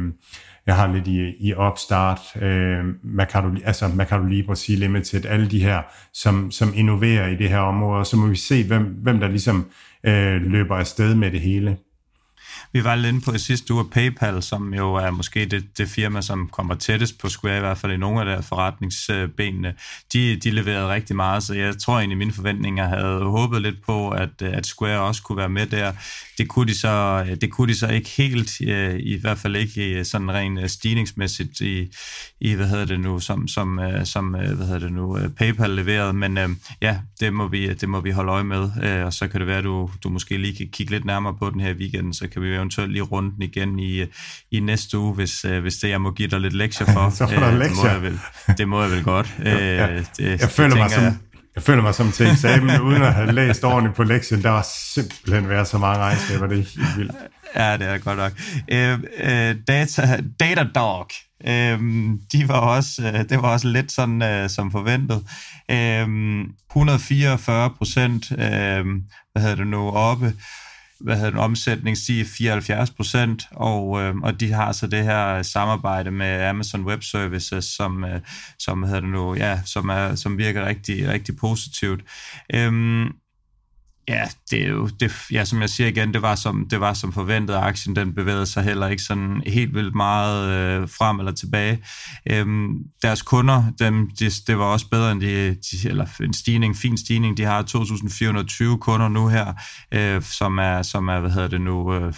jeg har lidt i, i Upstart, øh, Mercado, altså Mercado Libre, C Limited, alle de her, som, som innoverer i det her område, og så må vi se, hvem, hvem der ligesom øh, løber afsted med det hele. Vi var lidt inde på i sidste uge PayPal, som jo er måske det, det firma, som kommer tættest på Square, i hvert fald i nogle af deres forretningsbenene. De, de leverede rigtig meget, så jeg tror egentlig, mine forventninger havde håbet lidt på, at, at Square også kunne være med der. Det kunne de så, det kunne de så ikke helt, øh, i hvert fald ikke øh, sådan rent øh, stigningsmæssigt i, i hvad hedder det nu, som, som, som hvad hedder det nu, PayPal leverede, men ja, det må vi, det må vi holde øje med, og så kan det være, at du, du måske lige kan kigge lidt nærmere på den her weekend, så kan vi eventuelt lige runde den igen i, i næste uge, hvis, hvis det jeg må give dig lidt lektier for. så får du lektier. Det må jeg vel, det må jeg vel godt. ja, det, jeg, det, føler mig som, jeg, jeg føler mig som til eksamen, uden at have læst ordentligt på lektien. Der var simpelthen været så mange regnskaber, det er helt vildt. Ja, det er godt nok. Øh, øh, data, Datadog, øh, de var også, øh, det var også lidt sådan øh, som forventet. Øh, 144 procent, øh, hvad hedder det nu, oppe hvad hedder den, omsætning stiger 74 procent, og, øh, og de har så det her samarbejde med Amazon Web Services, som, øh, som, hedder det nu, ja, som, er, som virker rigtig, rigtig positivt. Øhm, Ja, det er jo, det, ja, som jeg siger igen, det var som, det var som forventet, aktien den bevægede sig heller ikke sådan helt vildt meget øh, frem eller tilbage. Øhm, deres kunder, dem, de, det var også bedre end de, de, eller en stigning, fin stigning, de har 2.420 kunder nu her, øh, som er, som er, hvad hedder det nu, øh,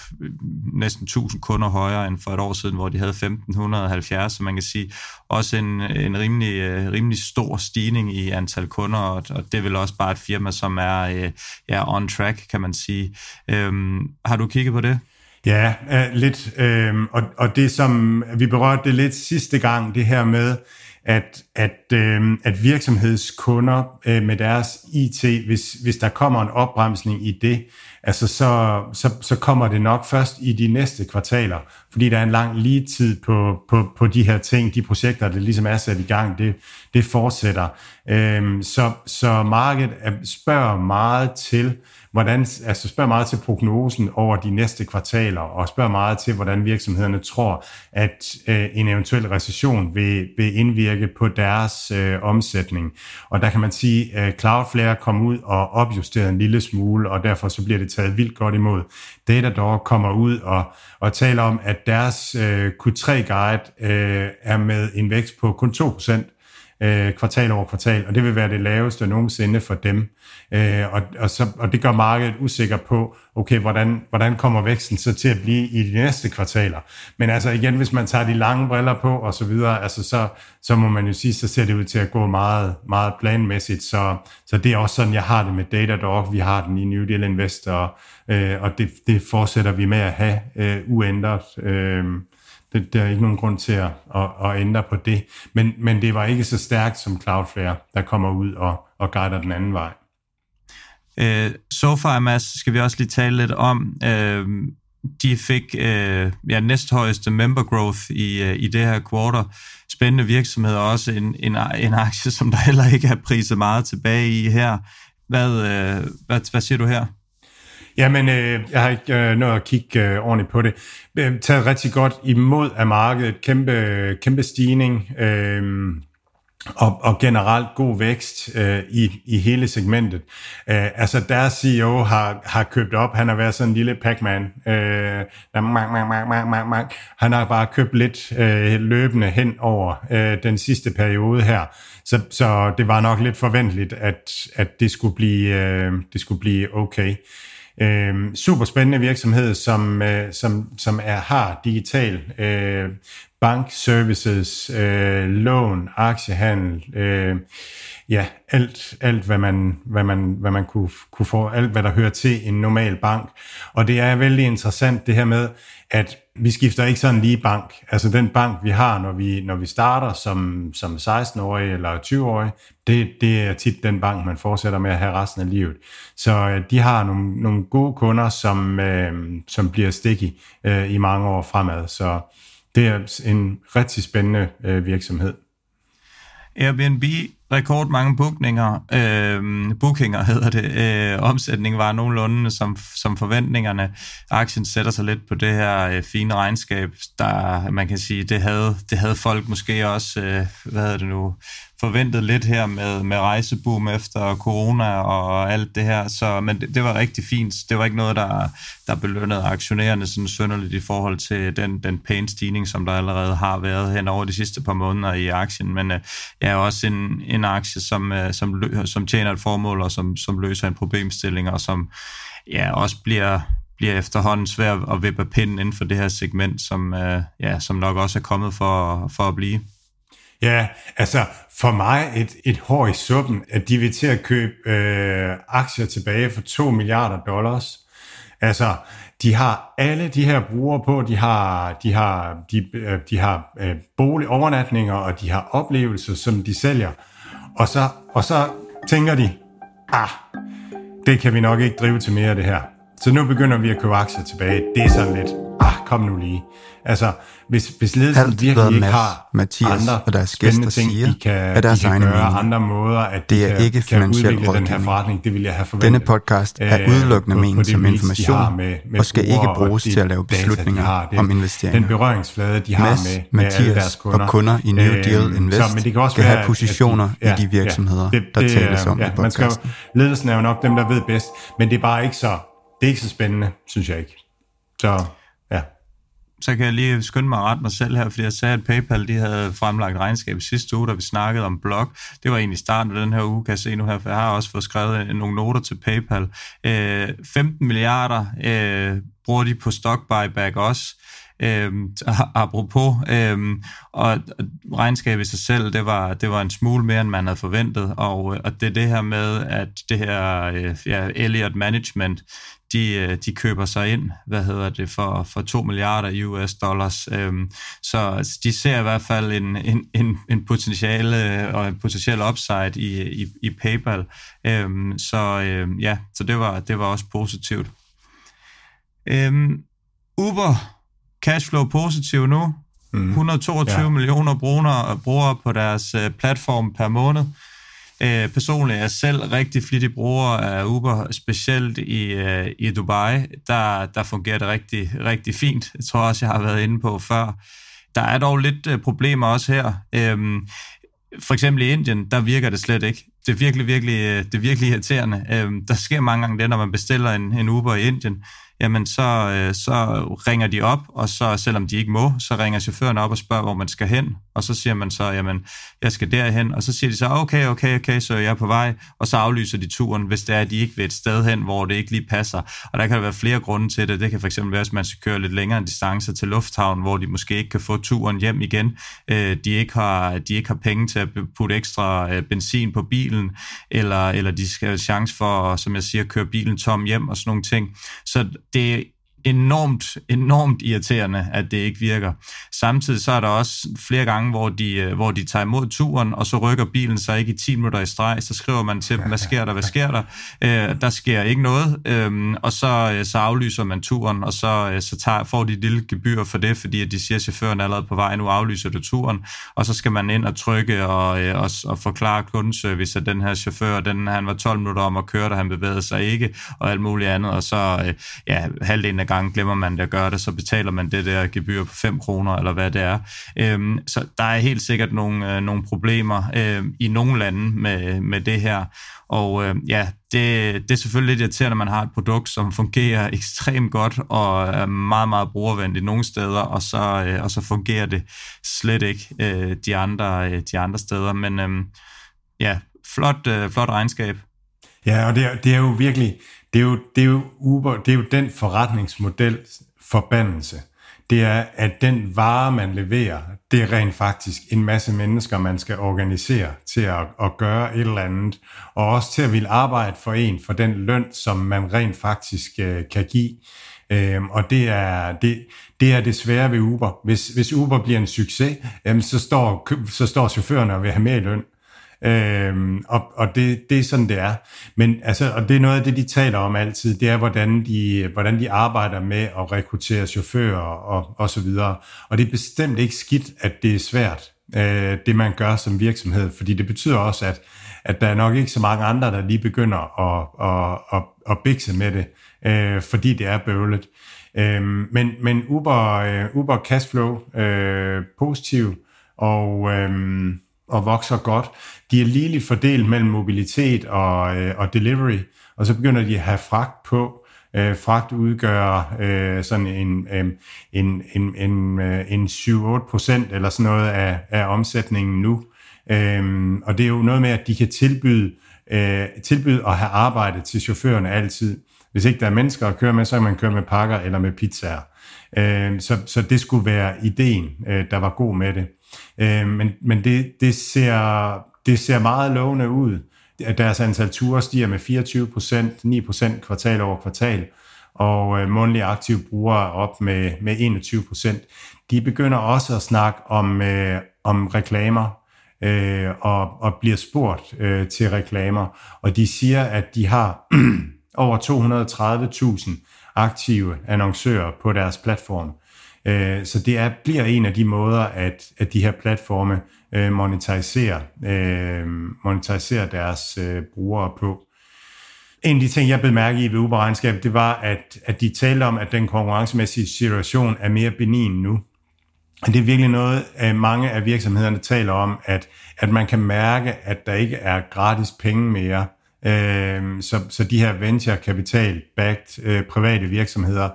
næsten 1.000 kunder højere end for et år siden, hvor de havde 1.570, så man kan sige, også en, en rimelig, øh, rimelig stor stigning i antal kunder, og, og det er vel også bare et firma, som er, øh, ja, er on track, kan man sige. Øhm, har du kigget på det? Ja, uh, lidt. Øhm, og, og det som vi berørte det lidt sidste gang, det her med, at, at, øh, at virksomhedskunder øh, med deres IT, hvis, hvis der kommer en opbremsning i det, altså så, så, så kommer det nok først i de næste kvartaler, fordi der er en lang lige tid på, på, på de her ting, de projekter, der ligesom er sat i gang, det, det fortsætter. Øhm, så, så markedet spørger meget til, hvordan, altså spørg meget til prognosen over de næste kvartaler, og spørg meget til, hvordan virksomhederne tror, at øh, en eventuel recession vil, vil indvirke på deres øh, omsætning. Og der kan man sige, at Cloudflare kom ud og opjusterede en lille smule, og derfor så bliver det taget vildt godt imod. Datadog kommer ud og, og taler om, at deres øh, Q3-guide øh, er med en vækst på kun 2%, øh, kvartal over kvartal, og det vil være det laveste nogensinde for dem. Øh, og, og, så, og det gør markedet usikker på, okay, hvordan, hvordan kommer væksten så til at blive i de næste kvartaler. Men altså igen, hvis man tager de lange briller på og så videre, altså så, så må man jo sige, så ser det ud til at gå meget, meget planmæssigt. Så, så det er også sådan, jeg har det med Datadog. Vi har den i New Deal Investor, øh, og det, det fortsætter vi med at have øh, uændret. Øh, det, der er ikke nogen grund til at, at, at ændre på det. Men, men det var ikke så stærkt som Cloudflare, der kommer ud og, og guider den anden vej. Øh, SoFi, Mads, skal vi også lige tale lidt om. Øh, de fik øh, ja, næsthøjeste member growth i, øh, i det her quarter. Spændende virksomhed og også en, en, en aktie, som der heller ikke er priset meget tilbage i her. Hvad, øh, hvad, hvad siger du her? Jamen, øh, jeg har ikke øh, nået at kigge øh, ordentligt på det. Øh, taget rigtig godt imod af markedet. Kæmpe, øh, kæmpe stigning. Øh, og, og generelt god vækst øh, i, i hele segmentet. Øh, altså deres CEO har, har købt op, han har været sådan en lille Pac-Man, øh, der mang, mang, mang, mang, mang, mang. han har bare købt lidt øh, løbende hen over øh, den sidste periode her, så, så det var nok lidt forventeligt, at, at det, skulle blive, øh, det skulle blive okay. Øh, super spændende virksomhed, som, øh, som, som er, har digital øh, bankservices, øh, lån, aktiehandel, øh, ja, alt, alt hvad, man, hvad, man, hvad man kunne, kunne få, alt hvad der hører til en normal bank. Og det er vældig interessant det her med, at vi skifter ikke sådan lige bank. Altså den bank, vi har, når vi, når vi starter som, som 16-årig eller 20-årig, det, det er tit den bank, man fortsætter med at have resten af livet. Så øh, de har nogle, nogle gode kunder, som, øh, som bliver sticky øh, i mange år fremad. Så det er en rigtig spændende øh, virksomhed. Airbnb rekordmange bookninger, øh, bookinger hedder det, øh, omsætning var nogenlunde som, som forventningerne. Aktien sætter sig lidt på det her øh, fine regnskab, der man kan sige, det havde, det havde folk måske også, øh, hvad hedder det nu, forventet lidt her med, med rejseboom efter corona og alt det her, så, men det, det var rigtig fint. Det var ikke noget, der, der belønnede aktionærerne sådan synderligt i forhold til den, den pæne stigning, som der allerede har været hen over de sidste par måneder i aktien, men øh, jeg er også en, en aktie, som, øh, som, som tjener et formål og som, som løser en problemstilling og som ja, også bliver, bliver efterhånden svært at vippe pinden inden for det her segment, som, øh, ja, som nok også er kommet for, for at blive. Ja, altså for mig et, et hår i suppen, at de vil til at købe øh, aktier tilbage for 2 milliarder dollars. Altså, de har alle de her brugere på, de har, de har, de, øh, de har øh, boligovernatninger, og de har oplevelser, som de sælger. Og så, og så tænker de, ah, det kan vi nok ikke drive til mere af det her. Så nu begynder vi at købe aktier tilbage. Det er sådan lidt, ah, kom nu lige. Altså, hvis, hvis ledelsen Alt, virkelig ikke har Mathias andre og deres gæster ting, siger, de kan, er deres de kan gøre mening. andre måder, at det er de kan, ikke kan udvikle den her forretning, det vil jeg have forventet. Denne podcast er øh, udelukkende øh, ment som information, med, med og skal ikke bruges til at lave beslutninger data, har, det, om investeringer. Den berøringsflade, de har Mads, med, med Mathias deres kunder. og kunder i New Deal øh, Invest så, men det kan også skal være, have positioner de, ja, i de virksomheder, ja, det, der tales om ja, i podcasten. Ledelsen er jo nok dem, der ved bedst, men det er bare ikke så, det er ikke så spændende, synes jeg ikke. Så så kan jeg lige skynde mig at rette mig selv her, fordi jeg sagde, at PayPal de havde fremlagt regnskab sidste uge, da vi snakkede om blog. Det var egentlig starten af den her uge, kan jeg se nu her, for jeg har også fået skrevet øh, nogle noter til PayPal. Øh, 15 milliarder øh, bruger de på stock buyback også. Øhm, apropos, øhm, og regnskabet i sig selv, det var, det var en smule mere, end man havde forventet, og, øh, og det er det her med, at det her øh, ja, Elliott Management, de, øh, de køber sig ind, hvad hedder det, for, for 2 milliarder US dollars. Øhm, så de ser i hvert fald en, en, en, en potentiale og en potentiel upside i, i, i PayPal. Øhm, så øhm, ja, så det var, det var også positivt. Øhm, Uber, cashflow positiv nu. Mm. 122 ja. millioner brugere, brugere på deres uh, platform per måned. Øh, personligt er jeg selv rigtig flittig bruger af Uber, specielt i, øh, i Dubai. Der, der fungerer det rigtig, rigtig fint. Jeg tror også, jeg har været inde på før. Der er dog lidt øh, problemer også her. Øhm, for eksempel i Indien, der virker det slet ikke. Det er virkelig, virkelig, øh, det er virkelig irriterende. Øhm, der sker mange gange det, når man bestiller en, en Uber i Indien, jamen så, øh, så ringer de op, og så selvom de ikke må, så ringer chaufføren op og spørger, hvor man skal hen, og så siger man så, jamen, jeg skal derhen, og så siger de så, okay, okay, okay, så jeg er på vej, og så aflyser de turen, hvis det er, at de ikke vil et sted hen, hvor det ikke lige passer. Og der kan der være flere grunde til det. Det kan fx være, at man skal køre lidt længere distancer til lufthavn, hvor de måske ikke kan få turen hjem igen. Øh, de, ikke har, de ikke har penge til at putte ekstra øh, benzin på bilen, eller, eller de skal have chance for, som jeg siger, køre bilen tom hjem og sådan nogle ting. Så det enormt, enormt irriterende, at det ikke virker. Samtidig så er der også flere gange, hvor de, øh, hvor de tager imod turen, og så rykker bilen sig ikke i 10 minutter i streg, så skriver man til dem, hvad sker der, hvad sker der? Øh, der sker ikke noget, øh, og så, øh, så aflyser man turen, og så, øh, så tager, får de et lille gebyr for det, fordi de siger, at chaufføren er allerede på vej, nu aflyser du turen, og så skal man ind og trykke og, og, og forklare kundeservice, at den her chauffør, den, han var 12 minutter om at køre, da han bevægede sig ikke, og alt muligt andet, og så ja, halvdelen af gange glemmer man det at gøre det, så betaler man det der gebyr på 5 kroner, eller hvad det er. Øhm, så der er helt sikkert nogle, øh, nogle problemer øh, i nogle lande med, med det her. Og øh, ja, det, det er selvfølgelig lidt irriterende, at man har et produkt, som fungerer ekstremt godt og er meget, meget brugervenligt nogle steder, og så, øh, og så fungerer det slet ikke øh, de, andre, øh, de andre steder. Men øh, ja, flot, øh, flot regnskab. Ja, og det er, det er jo virkelig, det er jo, det er jo Uber, det er jo den forretningsmodel forbandelse. det er, at den vare, man leverer, det er rent faktisk en masse mennesker, man skal organisere til at, at gøre et eller andet, og også til at ville arbejde for en for den løn, som man rent faktisk øh, kan give. Øhm, og det er, det, det er det svære ved Uber. Hvis, hvis Uber bliver en succes, øhm, så, står, så står chaufførerne og vil have mere løn. Øhm, og og det, det er sådan, det er. Men altså, og det er noget af det, de taler om altid, det er, hvordan de, hvordan de arbejder med at rekruttere chauffører og, og så videre. Og det er bestemt ikke skidt, at det er svært, øh, det man gør som virksomhed, fordi det betyder også, at, at der er nok ikke så mange andre, der lige begynder at, at, at, at bikse med det, øh, fordi det er bøvlet. Øh, men, men Uber, øh, Uber Cashflow øh, positiv, og... Øh, og vokser godt. De er ligeligt fordelt mellem mobilitet og, øh, og delivery, og så begynder de at have fragt på. Øh, fragt udgør øh, sådan en, øh, en, en, en, øh, en 7-8 procent eller sådan noget af, af omsætningen nu. Øh, og det er jo noget med, at de kan tilbyde, øh, tilbyde at have arbejde til chaufførerne altid. Hvis ikke der er mennesker at køre med, så kan man køre med pakker eller med pizzaer. Øh, så, så det skulle være ideen, øh, der var god med det. Øh, men men det, det, ser, det ser meget lovende ud. Deres antal ture stiger med 24 procent, 9 procent kvartal over kvartal, og øh, månedlige aktive brugere op med, med 21 procent. De begynder også at snakke om, øh, om reklamer, øh, og, og bliver spurgt øh, til reklamer, og de siger, at de har over 230.000 aktive annoncører på deres platform. Øh, så det er, bliver en af de måder, at, at de her platforme øh, monetiserer, øh, monetiserer deres øh, brugere på. En af de ting, jeg blev mærke i ved Uber-regnskabet, det var, at, at de talte om, at den konkurrencemæssige situation er mere benin nu. Og det er virkelig noget, at mange af virksomhederne taler om, at, at man kan mærke, at der ikke er gratis penge mere Øh, så, så de her venture kapital backed øh, private virksomheder,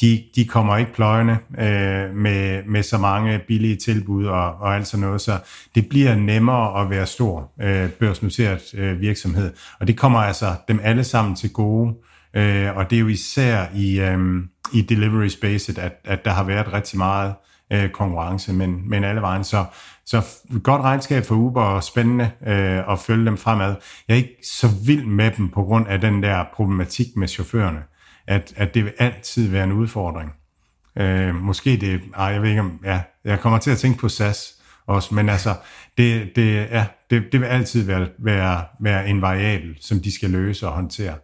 de, de kommer ikke pløjende øh, med, med så mange billige tilbud og, og alt sådan noget, så det bliver nemmere at være stor øh, børsnoteret øh, virksomhed. Og det kommer altså dem alle sammen til gode, øh, og det er jo især i, øh, i delivery spacet, at, at der har været rigtig meget øh, konkurrence, men, men alle vejen. Så, så godt regnskab for Uber og spændende øh, at følge dem fremad. Jeg er ikke så vild med dem på grund af den der problematik med chaufførerne, at, at det vil altid være en udfordring. Øh, måske det, ej, jeg ved ikke om, ja, jeg kommer til at tænke på SAS også, men altså, det, det, ja, det, det vil altid være, være, være en variabel, som de skal løse og håndtere.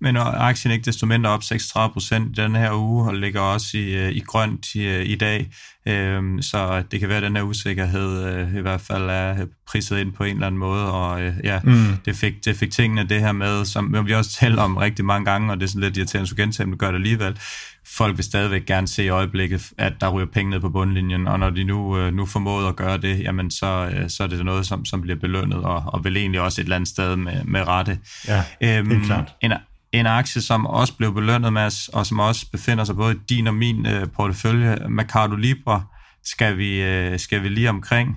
Men aktien ikke desto mindre op 36 procent den her uge, og ligger også i, øh, i grønt i, øh, i dag. Øhm, så det kan være, at den her usikkerhed øh, i hvert fald er priset ind på en eller anden måde, og ja, mm. det, fik, det fik tingene det her med, som vi også talt om rigtig mange gange, og det er sådan lidt irriterende, at gentage, men gør det alligevel. Folk vil stadigvæk gerne se i øjeblikket, at der ryger penge ned på bundlinjen, og når de nu, nu formået at gøre det, jamen så, så er det noget, som, som bliver belønnet, og, og vel egentlig også et eller andet sted med, med rette. Ja, øhm, helt klart. En, en aktie, som også blev belønnet med, og som også befinder sig både i din og min øh, portefølje, Mercado Libre, skal vi, øh, skal vi lige omkring.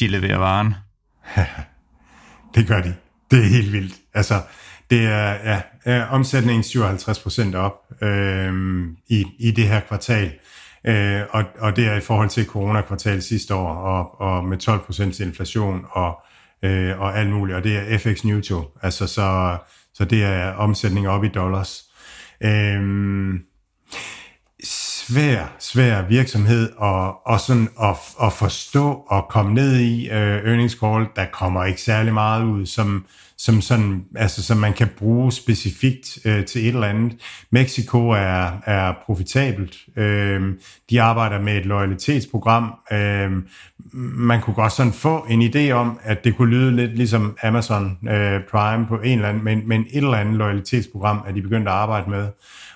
De leverer varen. det gør de. Det er helt vildt. Altså, det er ja, er omsætningen 57% op øh, i, i det her kvartal. Øh, og, og det er i forhold til corona-kvartal sidste år, og, og med 12% inflation og, øh, og alt muligt. Og det er FX neutral. Altså, så så det er omsætning op i dollars. Øhm, svær, svær virksomhed og, og sådan at, at forstå og komme ned i øh, earnings call, der kommer ikke særlig meget ud, som, som, sådan, altså, som man kan bruge specifikt øh, til et eller andet. Mexico er, er profitabelt. Øh, de arbejder med et loyalitetsprogram. Øh, man kunne godt sådan få en idé om, at det kunne lyde lidt ligesom Amazon øh, Prime på en eller anden, men, men et eller andet loyalitetsprogram er de begyndt at arbejde med.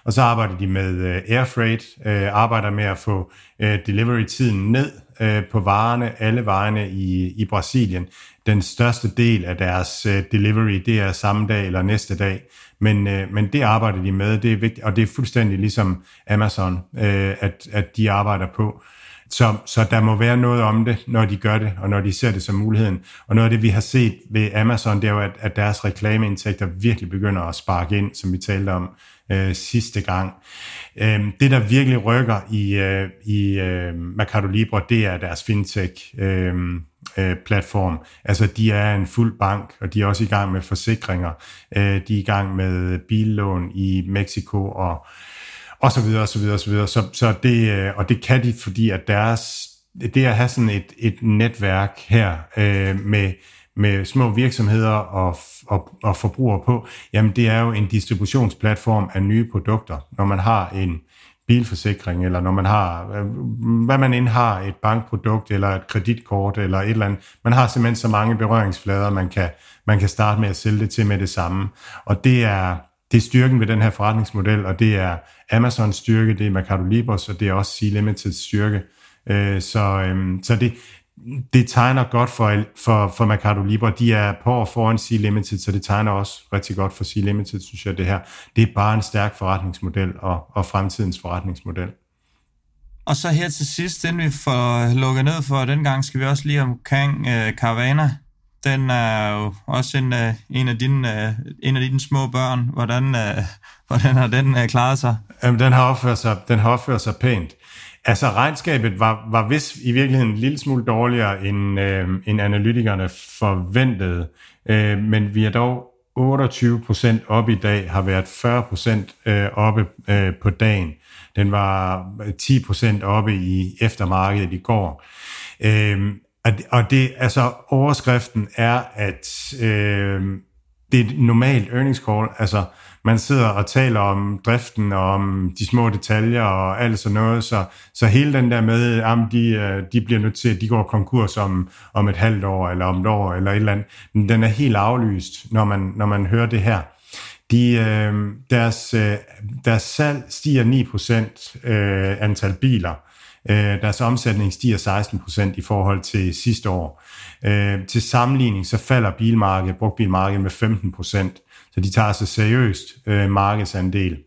Og så arbejder de med øh, air freight, øh, arbejder med at få øh, delivery-tiden ned øh, på varerne, alle varerne i, i Brasilien. Den største del af deres øh, delivery, det er samme dag eller næste dag. Men, øh, men det arbejder de med, det er vigtigt, og det er fuldstændig ligesom Amazon, øh, at, at de arbejder på. så, så der må være noget om det, når de gør det, og når de ser det som muligheden. Og noget af det, vi har set ved Amazon, det er jo, at, at deres reklameindtægter virkelig begynder at sparke ind, som vi talte om øh, sidste gang. Øh, det, der virkelig rykker i, øh, i øh, Mercado Libre, det er deres fintech øh, øh, platform. Altså, de er en fuld bank, og de er også i gang med forsikringer. Øh, de er i gang med billån i Mexico og og så videre, og så videre, og så videre. Så, så det, øh, og det kan de, fordi at deres, det at have sådan et, et netværk her øh, med, med små virksomheder og, og, og forbrugere på, jamen det er jo en distributionsplatform af nye produkter. Når man har en bilforsikring, eller når man har, øh, hvad man end har, et bankprodukt, eller et kreditkort, eller et eller andet. Man har simpelthen så mange berøringsflader, man kan, man kan starte med at sælge det til med det samme. Og det er, det er styrken ved den her forretningsmodel, og det er Amazons styrke, det er Mercado Libres, og det er også Sea Limited styrke. Øh, så øhm, så det, det tegner godt for, for, for Mercado Libre. De er på år foran Sea Limited, så det tegner også rigtig godt for Sea Limited, synes jeg, det her. Det er bare en stærk forretningsmodel og, og fremtidens forretningsmodel. Og så her til sidst, inden vi får lukket ned for den gang, skal vi også lige omkring øh, Caravana den er jo også en, uh, en, af dine, uh, en af dine små børn. Hvordan, uh, hvordan har den uh, klaret sig? Jamen, den har opført sig, den har opført sig pænt. Altså, regnskabet var, var vist i virkeligheden en lille smule dårligere, end, øh, end analytikerne forventede. Øh, men vi er dog 28 procent op i dag, har været 40 procent øh, oppe øh, på dagen. Den var øh, 10 procent oppe i eftermarkedet i går. Øh, og det, altså overskriften er, at øh, det er et normalt earnings call. Altså, man sidder og taler om driften og om de små detaljer og alt sådan noget, så, så hele den der med, at de, øh, de bliver nødt til, at de går konkurs om, om et halvt år, eller om et år, eller et eller andet, den er helt aflyst, når man, når man hører det her. De, øh, deres, øh, deres salg stiger 9% øh, antal biler, Øh, deres omsætning stiger 16% i forhold til sidste år. Øh, til sammenligning så falder bilmarkedet, brugtbilmarkedet med 15% så de tager sig seriøst øh, markedsandel.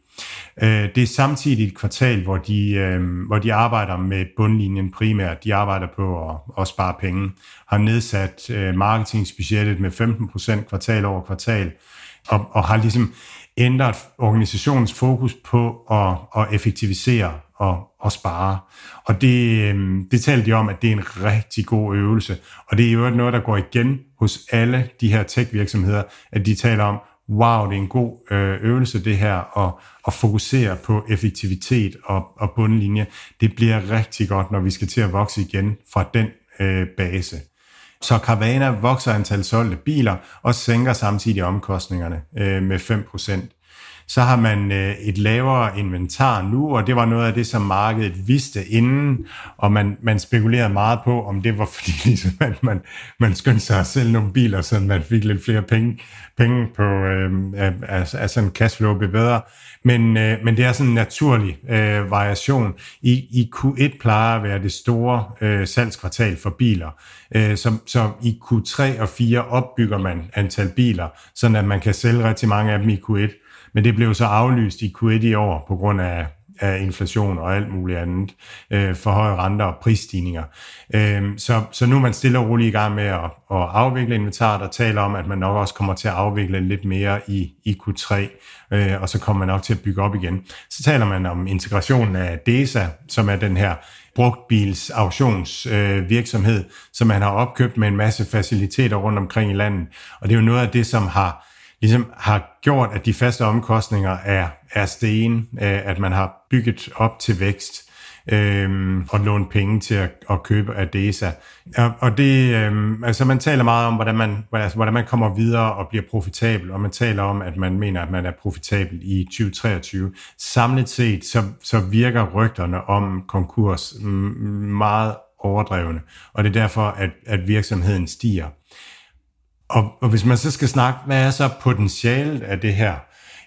Øh, det er samtidig et kvartal, hvor de, øh, hvor de arbejder med bundlinjen primært. De arbejder på at, at spare penge, har nedsat øh, marketingsbudgettet med 15% kvartal over kvartal, og, og har ligesom ændret organisationens fokus på at, at effektivisere og, og spare. Og det, øh, det talte de om, at det er en rigtig god øvelse. Og det er jo noget, der går igen hos alle de her tech-virksomheder, at de taler om, wow, det er en god øh, øvelse det her, og at fokusere på effektivitet og, og bundlinje. Det bliver rigtig godt, når vi skal til at vokse igen fra den øh, base. Så Carvana vokser antal solgte biler og sænker samtidig omkostningerne øh, med 5% så har man øh, et lavere inventar nu, og det var noget af det, som markedet vidste inden, og man, man spekulerede meget på, om det var fordi, ligesom, at man, man skyndte sig at sælge nogle biler, så man fik lidt flere penge, penge på, øh, altså, altså en cashflow blev bedre. Men, øh, men det er sådan en naturlig øh, variation. I, I Q1 plejer at være det store øh, salgskvartal for biler. Øh, så, så i Q3 og 4 opbygger man antal biler, så at man kan sælge rigtig mange af dem i Q1. Men det blev så aflyst i Q1 i år på grund af, af inflation og alt muligt andet, øh, for høje renter og prisstigninger. Øh, så, så nu er man stille og roligt i gang med at, at afvikle inventaret og taler om, at man nok også kommer til at afvikle lidt mere i, i Q3, øh, og så kommer man nok til at bygge op igen. Så taler man om integrationen af DESA, som er den her brugtbils auktionsvirksomhed, øh, som man har opkøbt med en masse faciliteter rundt omkring i landet. Og det er jo noget af det, som har ligesom har gjort, at de faste omkostninger er, er sten, øh, at man har bygget op til vækst øh, og lånt penge til at, at købe Adesa. Og, og det, øh, altså man taler meget om, hvordan man, altså, hvordan man kommer videre og bliver profitabel, og man taler om, at man mener, at man er profitabel i 2023. Samlet set, så, så virker rygterne om konkurs meget overdrevne, og det er derfor, at, at virksomheden stiger. Og, og hvis man så skal snakke, hvad er så potentialet af det her?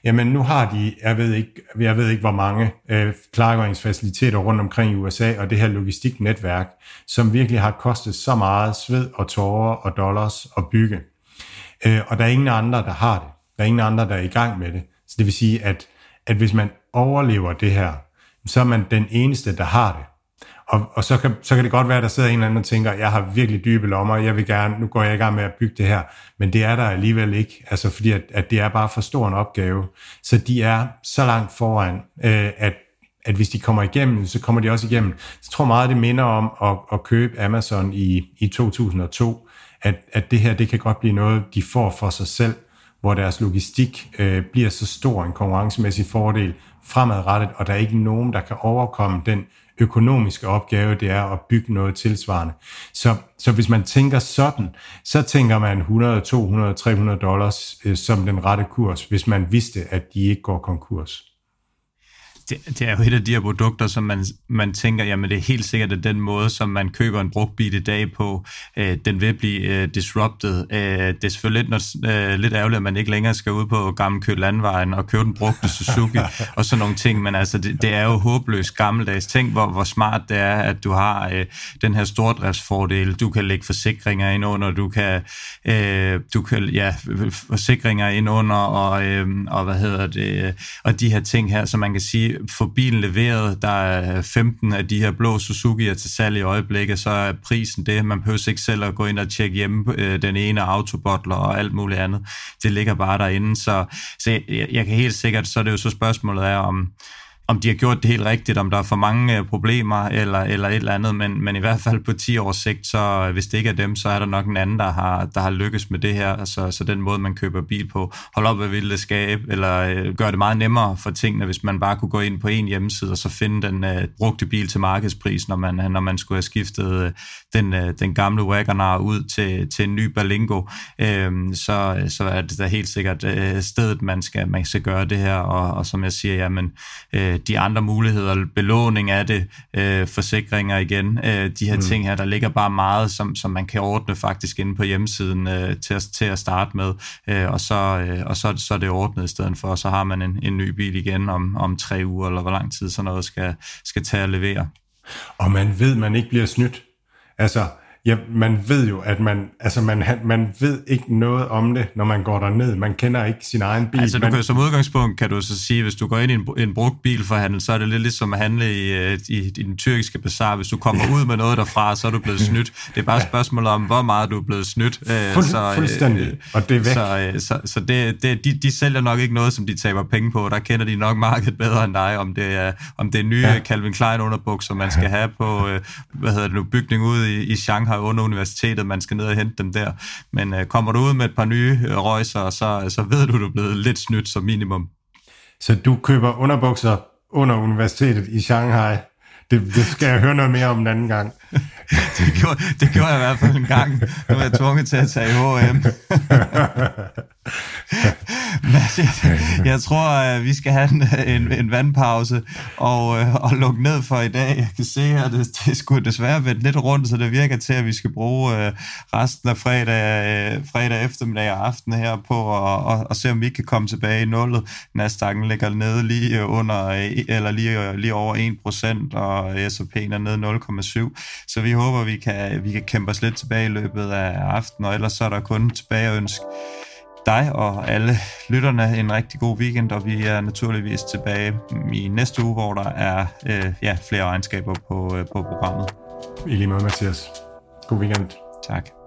Jamen nu har de, jeg ved ikke, jeg ved ikke hvor mange øh, klargøringsfaciliteter rundt omkring i USA, og det her logistiknetværk, som virkelig har kostet så meget sved og tårer og dollars at bygge. Øh, og der er ingen andre, der har det. Der er ingen andre, der er i gang med det. Så det vil sige, at, at hvis man overlever det her, så er man den eneste, der har det. Og, og så, kan, så kan det godt være, at der sidder en eller anden og tænker, jeg har virkelig dybe lommer, jeg vil gerne, nu går jeg i gang med at bygge det her. Men det er der alligevel ikke, altså fordi at, at det er bare for stor en opgave. Så de er så langt foran, øh, at at hvis de kommer igennem, så kommer de også igennem. Så tror meget, det minder om at, at købe Amazon i, i 2002, at, at det her, det kan godt blive noget, de får for sig selv, hvor deres logistik øh, bliver så stor en konkurrencemæssig fordel fremadrettet, og der er ikke nogen, der kan overkomme den økonomiske opgave, det er at bygge noget tilsvarende. Så, så hvis man tænker sådan, så tænker man 100, 200, 300 dollars øh, som den rette kurs, hvis man vidste, at de ikke går konkurs det, det er jo et af de her produkter, som man, man tænker, jamen det er helt sikkert, at den måde, som man køber en brugt bil i dag på, øh, den vil blive øh, disrupted. Øh, det er selvfølgelig lidt, når, øh, lidt ærgerligt, at man ikke længere skal ud på Gamle Kø Landvejen og købe den brugte Suzuki og sådan nogle ting, men altså det, det er jo håbløst gammeldags. Tænk, hvor, hvor smart det er, at du har øh, den her stordriftsfordel. Du kan lægge forsikringer ind under, du kan, øh, du kan ja, forsikringer ind under, og, øh, og hvad hedder det, og de her ting her, som man kan sige, få bilen leveret. Der er 15 af de her blå Suzuki'er til salg i øjeblikket, så er prisen det. Man behøver ikke selv at gå ind og tjekke hjemme øh, den ene autobottler og alt muligt andet. Det ligger bare derinde. Så, så jeg, jeg kan helt sikkert, så er det jo så spørgsmålet er, om, om de har gjort det helt rigtigt, om der er for mange øh, problemer eller, eller et eller andet, men, men i hvert fald på 10 års sigt, så øh, hvis det ikke er dem, så er der nok en anden, der har, der har lykkes med det her, så, så den måde, man køber bil på, hold op, hvad vil det skabe, eller øh, gør det meget nemmere for tingene, hvis man bare kunne gå ind på en hjemmeside og så finde den øh, brugte bil til markedspris, når man, når man skulle have skiftet øh, den, øh, den gamle Wagonar ud til, til en ny Berlingo, øh, så, så er det da helt sikkert øh, stedet, man skal, man skal gøre det her, og, og som jeg siger, jamen, øh, de andre muligheder, belåning af det, øh, forsikringer igen, øh, de her mm. ting her, der ligger bare meget, som, som man kan ordne faktisk inde på hjemmesiden øh, til, at, til at starte med, øh, og, så, øh, og så, så er det ordnet i stedet for, og så har man en, en ny bil igen om, om tre uger, eller hvor lang tid sådan noget skal, skal tage at levere. Og man ved, man ikke bliver snydt. Altså, ja, man ved jo, at man, altså man, man ved ikke noget om det, når man går der ned. Man kender ikke sin egen bil. Altså du man, kan, som udgangspunkt kan du så sige, hvis du går ind i en, en brugt bilforhandel, så er det lidt ligesom at handle i, øh, i, i den tyrkiske bazar. Hvis du kommer ud med noget derfra, så er du blevet snydt. Det er bare et spørgsmål om, hvor meget du er blevet snydt. Øh, Fuld, så, fuldstændig, øh, og det er væk. Så, så, så det, det, de, de sælger nok ikke noget, som de taber penge på. Der kender de nok markedet bedre end dig, om det er, om det er nye ja. Calvin Klein underbukser, man skal have på hvad hedder det nu, bygning ude i, i Shanghai under universitetet universitetet, man skal ned og hente dem der. Men øh, kommer du ud med et par nye øh, røjser, så, så ved du, du er blevet lidt snydt som minimum. Så du køber underbukser under universitetet i Shanghai? Det, det skal jeg høre noget mere om en anden gang. det, gjorde, det gjorde jeg i hvert fald en gang. Nu er jeg tvunget til at tage H&M. Men jeg, jeg tror, at vi skal have en, øh, en, en vandpause og, øh, og lukke ned for i dag. Jeg kan se, her, det, det skulle desværre vende lidt rundt, så det virker til, at vi skal bruge resten af fredag, fredag eftermiddag og aften her på at og, og se, om vi kan komme tilbage i nullet. Nasdaq'en ligger nede lige under, eller lige, lige over 1%, og S&P'en er nede 0,7. Så vi håber, vi kan, vi kan kæmpe os lidt tilbage i løbet af aftenen, og ellers så er der kun tilbage at ønske dig og alle lytterne en rigtig god weekend, og vi er naturligvis tilbage i næste uge, hvor der er øh, ja, flere egenskaber på, øh, på programmet. I lige måde, Mathias. God weekend. Tak.